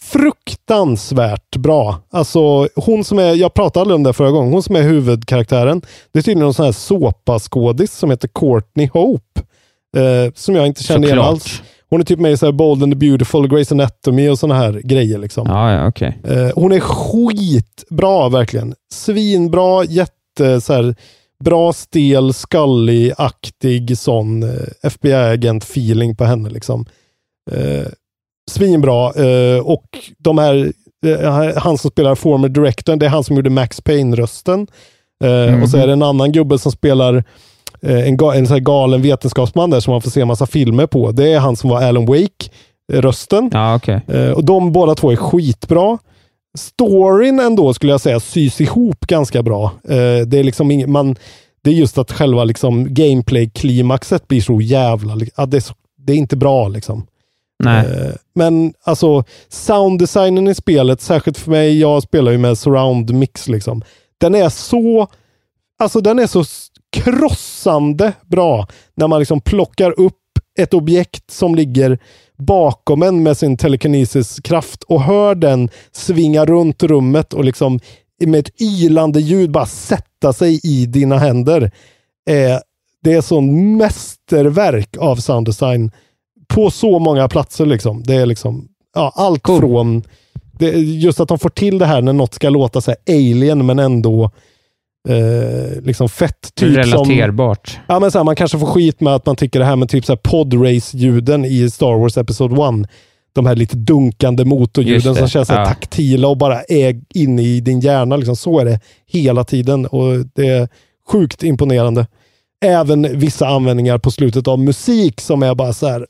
fruktansvärt bra. Alltså hon som är, jag pratade aldrig om det förra gången, hon som är huvudkaraktären. Det är tydligen någon sån här såpaskådis som heter Courtney Hope. Eh, som jag inte känner igen alls. Hon är typ med i så här Bold and the Beautiful, Grey's Anatomy och sådana här grejer. Liksom. Ja, ja, okej. Eh, hon är skitbra verkligen. Svinbra, jätte så här, bra stel, skallig-aktig sån eh, FBI-agent-feeling på henne. Liksom. Eh, svinbra. Eh, och de här, eh, han som spelar former directorn, det är han som gjorde Max Payne-rösten. Eh, Och så är det en annan gubbe som spelar en, ga, en så galen vetenskapsman där som man får se en massa filmer på. Det är han som var Alan Wake, eh, rösten. Ja, okej. Eh, och de båda två är skitbra. Storyn ändå skulle jag säga sys ihop ganska bra. Eh, det är liksom ing, man, det är just att själva liksom gameplay-klimaxet blir så jävla, det, är så, det är inte bra liksom. Nej. Eh, Men alltså sounddesignen i spelet, särskilt för mig, jag spelar ju med surround mix liksom. Den är så, alltså den är så krossande bra när man liksom plockar upp ett objekt som ligger bakom en med sin telekinesis kraft och hör den svinga runt rummet och liksom med ett ylande ljud bara sätta sig i dina händer. Eh, det är sån mästerverk av sounddesign på så många platser. Liksom. Det är liksom ja, allt från det, just att de får till det här när något ska låta så alien men ändå eh, liksom fett. Typ Relaterbart. Som, ja, men så här, man kanske får skit med att man tycker det här med typ så här podrace-ljuden i Star Wars Episode 1. De här lite dunkande motorljuden som känns så här ja. taktila och bara är inne i din hjärna. Liksom. Så är det hela tiden och det är sjukt imponerande. Även vissa användningar på slutet av musik som är bara så här.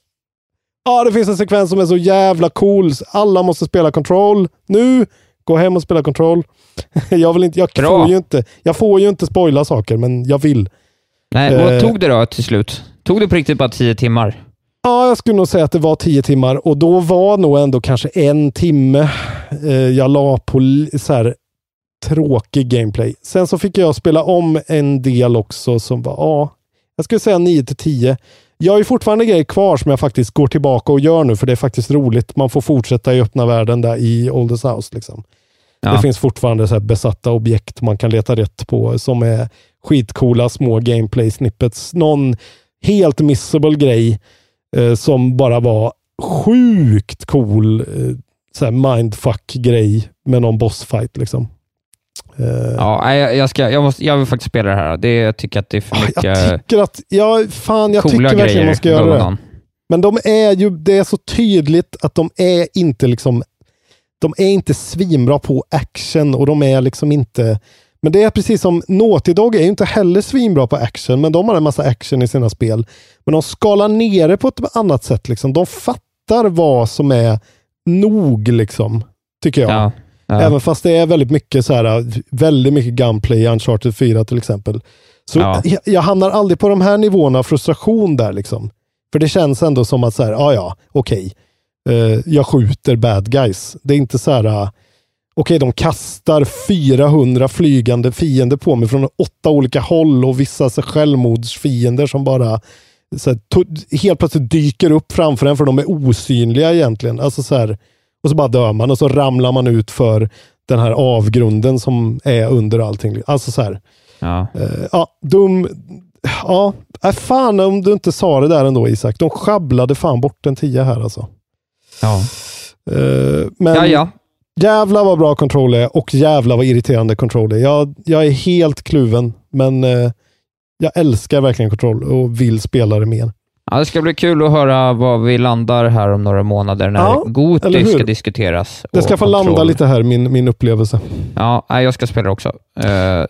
Ja, det finns en sekvens som är så jävla cool. Alla måste spela Control nu. Gå hem och spela Control. jag vill inte, jag Bra. får ju inte, jag får ju inte spoila saker, men jag vill. Nej, Eh. vad tog det då till slut? Tog det på riktigt bara tio timmar? Ja, jag skulle nog säga att det var tio timmar och då var nog ändå kanske en timme eh, jag la på så här tråkig gameplay. Sen så fick jag spela om en del också som var, ja, jag skulle säga 9 till 10. Jag har ju fortfarande grejer kvar som jag faktiskt går tillbaka och gör nu, för det är faktiskt roligt. Man får fortsätta i öppna världen där i Oldest House. Liksom. Ja. Det finns fortfarande så besatta objekt man kan leta rätt på som är skitcoola små gameplay snippets. Någon helt missable grej eh, som bara var sjukt cool eh, mindfuck-grej med någon bossfight. Liksom. Eh, Ja, jag, jag, ska, jag, måste, jag vill faktiskt spela det här. Det, jag tycker att det är för mycket jag tycker att, ja, fan, jag coola tycker verkligen man ska göra det. Men de är ju, det är så tydligt att de är inte liksom, de är inte svinbra på action och de är liksom inte, men det är precis som Naughty Dog är ju inte heller svinbra på action, men de har en massa action i sina spel. Men de skalar ner det på ett annat sätt liksom. De fattar vad som är nog liksom, tycker jag. Ja, ja. Även fast det är väldigt mycket så här, väldigt mycket gunplay i Uncharted 4 till exempel. Så Ja. jag, jag hamnar aldrig på de här nivåerna av frustration där liksom. För det känns ändå som att så här, ja ja, okej. Eh, jag skjuter bad guys. Det är inte så här, ah, okej de kastar 400 flygande fiender på mig från åtta olika håll och vissa så självmordsfiender som bara så här, helt plötsligt dyker upp framför en för de är osynliga egentligen. Alltså så här, och så bara dör man och så ramlar man ut för den här avgrunden som är under allting. Alltså så här. Ja. Eh, ja, dum. Ja, äh, fan om du inte sa det där ändå Isak. De sjabblade fan bort en tia här alltså. Ja. Eh, men ja, ja. jävla vad bra kontroll är och jävla vad irriterande kontroll är. Jag, jag är helt kluven, men eh, jag älskar verkligen kontroll och vill spela det mer. Ja, det ska bli kul att höra var vi landar här om några månader när Ja, Goti ska diskuteras. Det ska få kontroll. landa lite här, min, min upplevelse. Ja, jag ska spela också. Eh,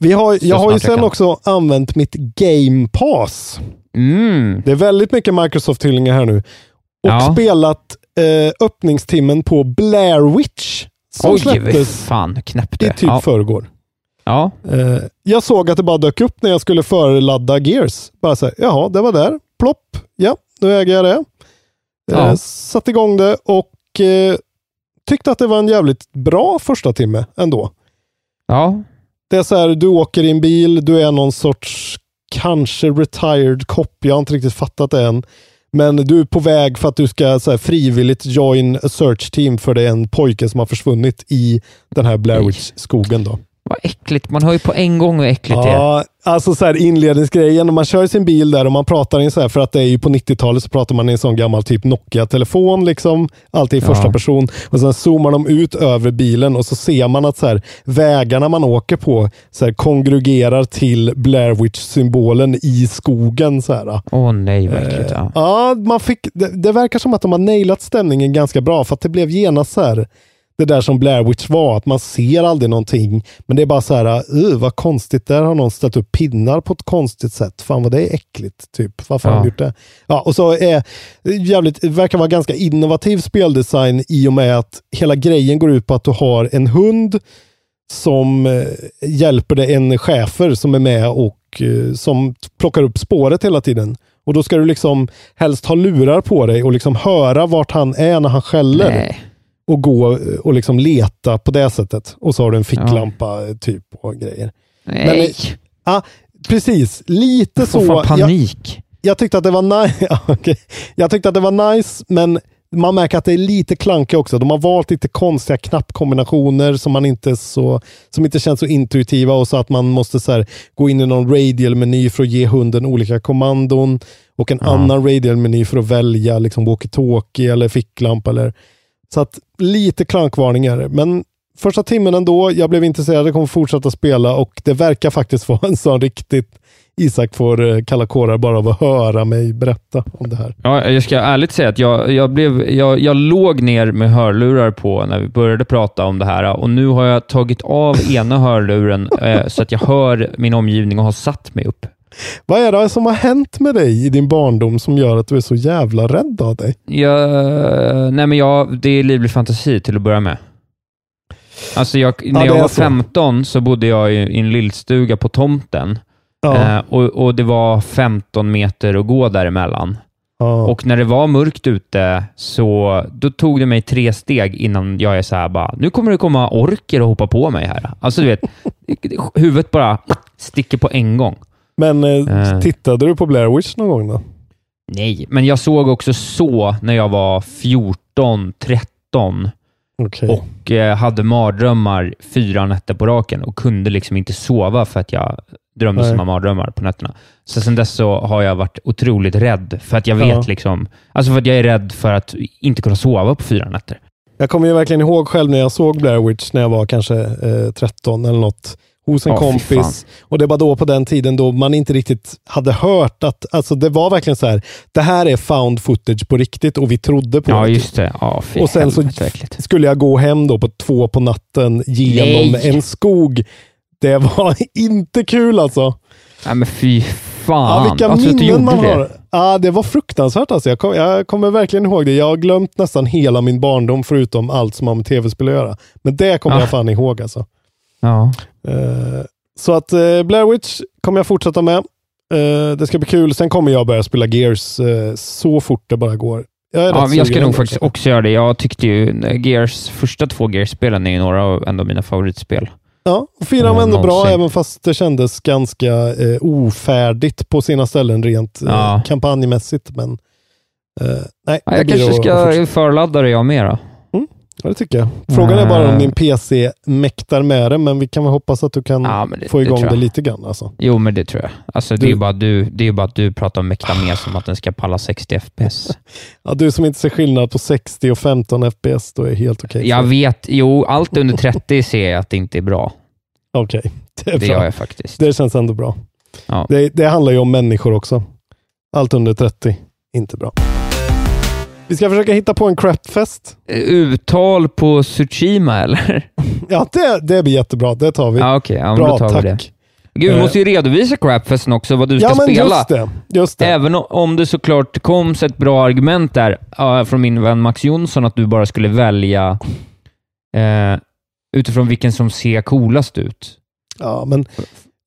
vi har, jag har ju jag sen kan. också använt mitt Game Pass. mm, Det är väldigt mycket Microsoft-hyllningar här nu. Och Ja. spelat eh, öppningstimmen på Blair Witch. Som oj, släpptes fan, knäppt i typ ja. förrgår. ja, jag såg att det bara dök upp när jag skulle förladda Gears. Bara så här, jaha, det var där. Plopp. Ja, nu äger jag det. Eh, Ja. Satte igång det och eh, tyckte att det var en jävligt bra första timme ändå. ja, Det är så här, du åker i en bil, du är någon sorts kanske retired cop. Jag har inte riktigt fattat det än. Men du är på väg för att du ska så här, frivilligt join a search team för det är en pojke som har försvunnit i den här Blair. Witch-skogen. Då. Vad äckligt. Man hör ju på en gång hur äckligt det är. Ja, alltså så här inledningsgrejen. Man kör sin bil där och man pratar i så här, för att det är ju på 90-talet så pratar man i en sån gammal typ Nokia-telefon liksom. Alltid i Ja. första person. Och sen zoomar de ut över bilen och så ser man att så här, vägarna man åker på så här, kongrugerar till Blair Witch-symbolen i skogen. Åh nej, vad äckligt. Eh, Ja. Ja, man fick, det, det verkar som att de har nailat stämningen ganska bra för att det blev genast så här det där som Blair Witch var, att man ser aldrig någonting. Men det är bara så här, uh, vad konstigt, där har någon ställt upp pinnar på ett konstigt sätt. Fan vad det är äckligt, typ. Varför har Ja. de gjort det? Ja, och så är jävligt, det verkar vara ganska innovativ speldesign i och med att hela grejen går ut på att du har en hund som eh, hjälper dig, en chefer som är med och eh, som plockar upp spåret hela tiden. Och då ska du liksom helst ha lurar på dig och liksom höra vart han är när han skäller. Nej. Och gå och liksom leta på det sättet. Och så har du en ficklampa eh, typ och grejer. Nej. Men, eh, ja, precis. Lite Jag får så. fan panik. Jag, jag tyckte att det var nice. Ja. Jag tyckte att det var nice, men man märker att det är lite klankigt också. De har valt lite konstiga knappkombinationer som, man inte så, som inte känns så intuitiva och så att man måste så här, gå in i någon radial-meny för att ge hunden olika kommandon och en annan radial-meny för att välja liksom walkie-talkie eller ficklampa. Eller, så att lite klankvarningar. Men första timmen ändå, jag blev intresserad, jag kommer fortsätta spela och det verkar faktiskt vara en sån riktigt Isak får eh, kalla kårar bara av att höra mig berätta om det här. Ja, jag ska ärligt säga att jag, jag, blev, jag, jag låg ner med hörlurar på när vi började prata om det här och nu har jag tagit av ena hörluren eh, så att jag hör min omgivning och har satt mig upp. Vad är det som har hänt med dig i din barndom som gör att du är så jävla rädd av dig? Jag, nej men jag, det är livlig fantasi till att börja med. Alltså jag, när det jag var så. 15 så bodde jag i, i en lillstuga på tomten Ja. eh, och, och det var 15 meter att gå däremellan. Ja. Och när det var mörkt ute så då tog det mig tre steg innan jag är så här bara, nu kommer det komma orker och hoppa på mig här. Alltså du vet, huvudet bara sticker på en gång. Men eh, Eh. tittade du på Blair Witch någon gång då? Nej, men jag såg också så när jag var 14, 13 Okej. och eh, hade mardrömmar fyra nätter på raken och kunde liksom inte sova för att jag drömde sådana mardrömmar på nätterna. Så sen dess så har jag varit otroligt rädd för att jag vet Ja. liksom, alltså för att jag är rädd för att inte kunna sova på fyra nätter. Jag kommer ju verkligen ihåg själv när jag såg Blair Witch när jag var kanske eh, 13 eller något hos en Ja, fan. kompis. Och det var då på den tiden då man inte riktigt hade hört att, alltså det var verkligen så här, det här är found footage på riktigt och vi trodde på Ja, det. just det. Ja, fy Och sen så äckligt. skulle jag gå hem då på två på natten genom Nej. en skog. Det var inte kul alltså. Nej, men fy fan. Ja, vilka alltså, minnen man gjorde det. har. Ja, det var fruktansvärt alltså. Jag, kom, jag kommer verkligen ihåg det. Jag har glömt nästan hela min barndom förutom allt som har med tv-spel att göra. Men det kommer Ah. jag fan ihåg alltså. Ja. Eh, så att uh, Blair Witch kommer jag fortsätta med. Eh, det ska bli kul. Sen kommer jag börja spela Gears eh, så fort det bara går. Jag, Ja, men jag ska nog faktiskt också göra det. Jag tyckte ju Gears, första två Gears-spelen är ju några av ändå mina favoritspel. Ja, och fyran var Eh, ändå bra även fast det kändes ganska eh, ofärdigt på sina ställen rent eh, Ja. kampanjmässigt. Men eh, nej, Ja, jag kanske ska förladda det jag med då. Ja, det tycker jag. Frågan är bara om Eh. din PC mäktar med det, men vi kan väl hoppas att du kan Ja, det- få det igång det, jag. lite grann. Alltså. Jo, men det tror jag. Alltså, det, Du- är ju bara du, det är bara att du pratar om mäkta med som att den ska palla 60 FPS. Ja, du som inte ser skillnad på 60 och 15 FPS, då är helt okej. Jag vet, jo, allt under 30 ser jag att det inte är bra. Okej, det är Det bra. gör jag faktiskt. Det känns ändå bra. Ja. Det, det handlar ju om människor också. Allt under 30, inte bra. Vi ska försöka hitta på en crapfest. Uttal på Tsushima, eller? Ja, det, det blir jättebra. Det tar vi. Ja, okej. Ja, bra, tack. det. Gud, vi Eh. måste ju redovisa Crapfesten också, vad du ska ja, men spela. just det. Just det. Även om det såklart kom ett bra argument där från min vän Max Jonsson att du bara skulle välja eh, utifrån vilken som ser coolast ut. Ja, men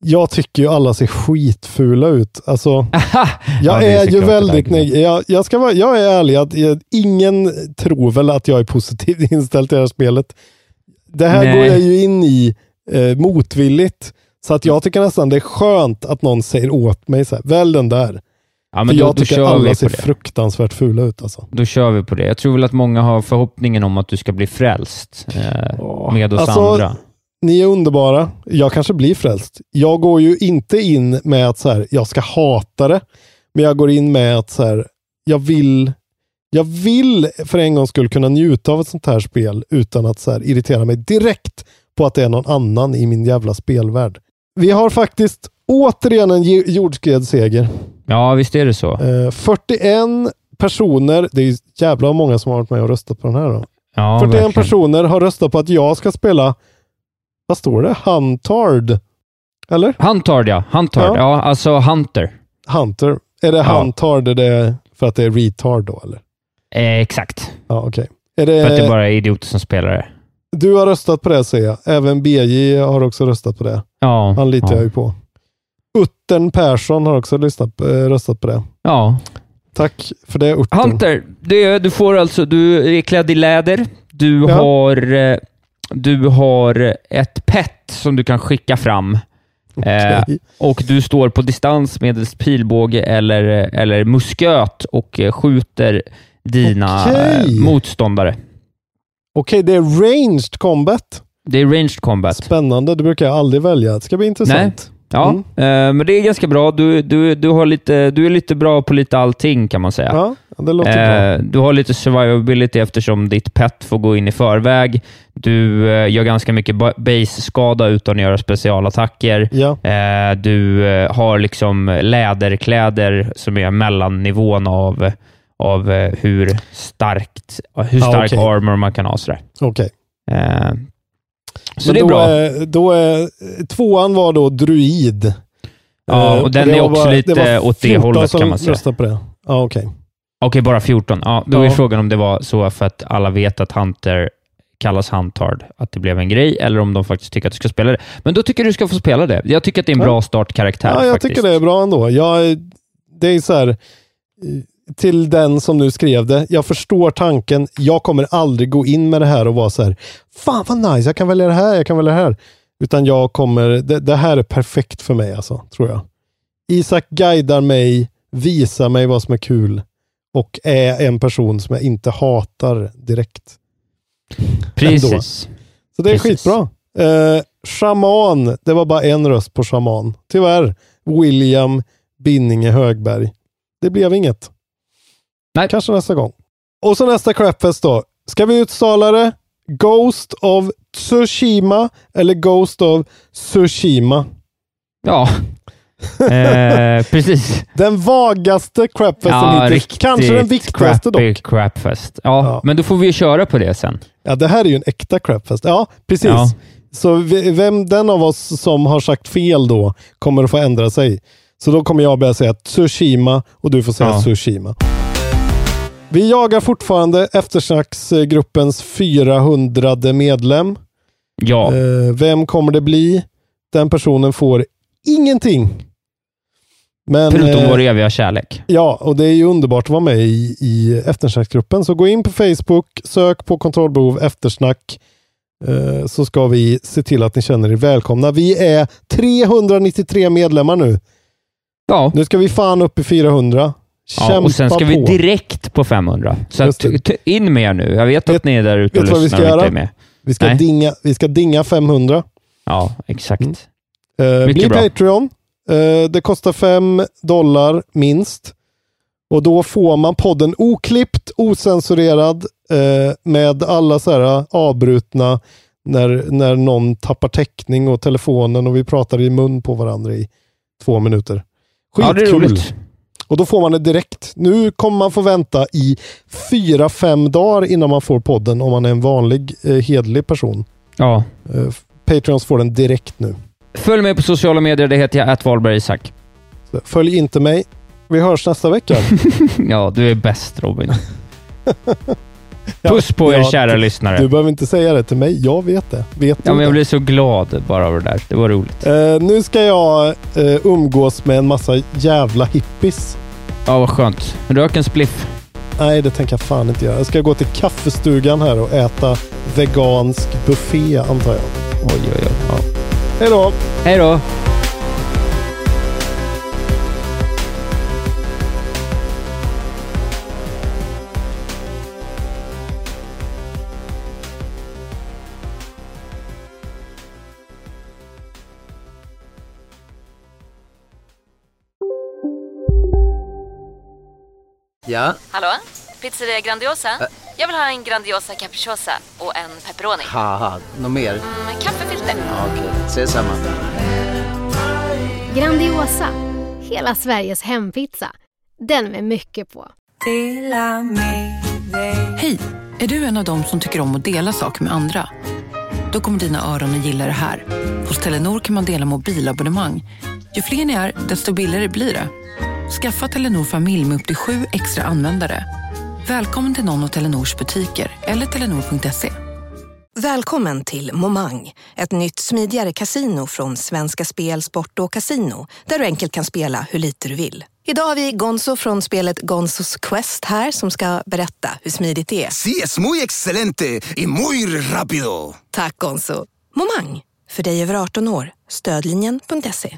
jag tycker ju alla ser skitfula ut. Alltså, Ja, jag det är är, ju väldigt argument. neg- jag, jag, ska vara, jag är ärlig, att jag, ingen tror väl att jag är positivt inställd till det här spelet. Det här Nej. går jag ju in i eh, motvilligt. Så att jag tycker nästan det är skönt att någon säger åt mig så här, välj den där. Ja, men För då, jag då tycker kör alla ser det. fruktansvärt fula ut. Alltså. Då kör vi på det. Jag tror väl att många har förhoppningen om att du ska bli frälst eh, med oss Alltså, andra. Ni är underbara. Jag kanske blir frälst. Jag går ju inte in med att så här, jag ska hata det. Men jag går in med att så här, jag vill jag vill för en gångs skull kunna njuta av ett sånt här spel utan att så här, irritera mig direkt på att det är någon annan i min jävla spelvärld. Vi har faktiskt återigen en ge- jordskredsseger. Ja, visst är det så. Eh, 41 personer, det är jävla många som har varit med och röstat på den här. Då. Ja, 41 verkligen. personer har röstat på att jag ska spela, vad står det? Huntard? Eller? Huntard, ja. Huntard. Ja. Ja. alltså Hunter. Hunter. Är det Ja. Huntard är det för att det är retard då? Eller? Eh, exakt. Ja, okej. Är det, För att det bara är idioter som spelar det. Du har röstat på det säger jag. Även BJ har också röstat på det. Ja. Han litar ja. jag ju på. Uttern Persson har också lyssnat, eh, röstat på det. Ja. Tack för det, Urten. Hunter, det, du får alltså, du är klädd i läder. Du Ja. har eh, du har ett pet som du kan skicka fram. Eh, Okej. och du står på distans med pilbåge eller, eller musköt och eh, skjuter dina Okej. eh, motståndare. Okej, det är ranged combat. Det är ranged combat. Spännande, det brukar jag aldrig välja. Det ska bli intressant. Ja, Mm. eh, men det är ganska bra. Du, du, du, har lite, du är lite bra på lite allting kan man säga. Ja, det låter bra. Eh, du har lite survivability eftersom ditt pet får gå in i förväg. Du eh, gör ganska mycket ba- base-skada utan att göra specialattacker. Ja. Eh, du eh, har liksom läderkläder som är mellannivån av, av eh, hur starkt hur stark okej. armor man kan ha. Sådär. Okej. Så Men det är då bra. Är, då är, tvåan var då druid. Ja, Eh, och den är också bara- lite det åt det 14 hållet, kan man säga. på det. Ja, okej. Okej, bara 14. Ja, då är Ja. frågan om det var så för att alla vet att Hunter kallas Huntard, att det blev en grej, eller om de faktiskt tycker att du ska spela det. Men då tycker jag du ska få spela det. Jag tycker att det är en Ja. bra startkaraktär. Ja, jag faktiskt. tycker det är bra ändå. Jag, det är så här, eh, till den som nu skrev det, jag förstår tanken. Jag kommer aldrig gå in med det här och vara så här, fan vad nice, jag kan välja det här, jag kan välja det här. Utan jag kommer, det, det här är perfekt för mig alltså, tror jag. Isak guidar mig, visar mig vad som är kul och är en person som jag inte hatar direkt. Precis. Ändå. Så det är Precis. skitbra. Eh, shaman, det var bara en röst på shaman. Tyvärr. William Binninge Högberg. Det blev inget. Nej. Kanske nästa gång. Och så nästa crapfest då. Ska vi uttala det? Ghost of Tsushima eller Ghost of Tsushima? Ja, eh, precis. Den vagaste crapfesten Ja, hittills. Kanske den viktigaste crappy dock. crapfest. Ja, Ja. men då får vi ju köra på det sen. Ja, det här är ju en äkta crapfest. Ja, precis. Ja. Så vem den av oss som har sagt fel då kommer att få ändra sig. Så då kommer jag börja säga Tsushima och du får säga Ja. Tsushima. Vi jagar fortfarande eftersnacksgruppens 400 medlem. Ja, Eh, vem kommer det bli? Den personen får ingenting. Men, förutom eh, vår eviga kärlek. Ja, och det är ju underbart att vara med i, i eftersnacksgruppen. Så gå in på Facebook, sök på kontrollbehov eftersnack. Eh, så ska vi se till att ni känner er välkomna. Vi är 393 medlemmar nu. Ja, Nu ska vi fan upp i 400. Ja och sen ska på. vi direkt på 500. Så att, in med er nu. Jag vet Vet- att ni är där ute och vad vi lyssnar ska och inte göra? är med. vi, ska Nej. dinga, vi ska dinga 500. Ja, exakt. Mm. Mycket bli bra. Patreon. Eh, det kostar 5 dollar minst. Och då får man podden oklippt, osensurerad eh, med alla så här avbrutna när, när någon tappar täckning och telefonen och vi pratar i mun på varandra i två minuter. Ja, det är Skitkul. roligt. Och då får man det direkt. Nu kommer man få vänta i fyra, fem dagar innan man får podden om man är en vanlig eh, hedlig person. Ja. Eh, Patreons får den direkt nu. Följ mig på sociala medier. Det heter jag, att Wahlberg Isak. Så Följ inte mig. Vi hörs nästa vecka. Ja, du är bäst Robin. Puss på er ja, kära du, lyssnare. Du behöver inte säga det till mig. Jag vet det. Vet ja, men jag blir så glad bara av det där. Det var roligt. Eh, nu ska jag eh, umgås med en massa jävla hippies. Ja, vad skönt. Rök en spliff. Nej, det tänker jag fan inte göra. Jag ska gå till kaffestugan här och äta vegansk buffé, antar jag. Oj, oj, oj. Ja. Hej då! Hej då! Ja, Hallå? Pizzeria Grandiosa? Jag vill ha en Grandiosa capriciosa och en pepperoni. något mer? Med kaffefilter. Ja, Okej, ses samma. Grandiosa, hela Sveriges hempizza. Den med mycket på. Hej! Är du en av dem som tycker om att dela saker med andra? Då kommer dina öron att gilla det här. Hos Telenor kan man dela mobilabonnemang. Ju fler ni är, desto billigare blir det. Skaffa Telenor familj med upp till sju extra användare. Välkommen till någon av Telenors butiker eller telenor.se. Välkommen till Momang, ett nytt smidigare casino från Svenska Spel, Sport och Casino där du enkelt kan spela hur lite du vill. Idag har vi Gonzo från spelet Gonzos Quest här som ska berätta hur smidigt det är. Sí, es muy excelente y muy rápido. Tack Gonzo. Momang, för dig över 18 år. Stödlinjen.se.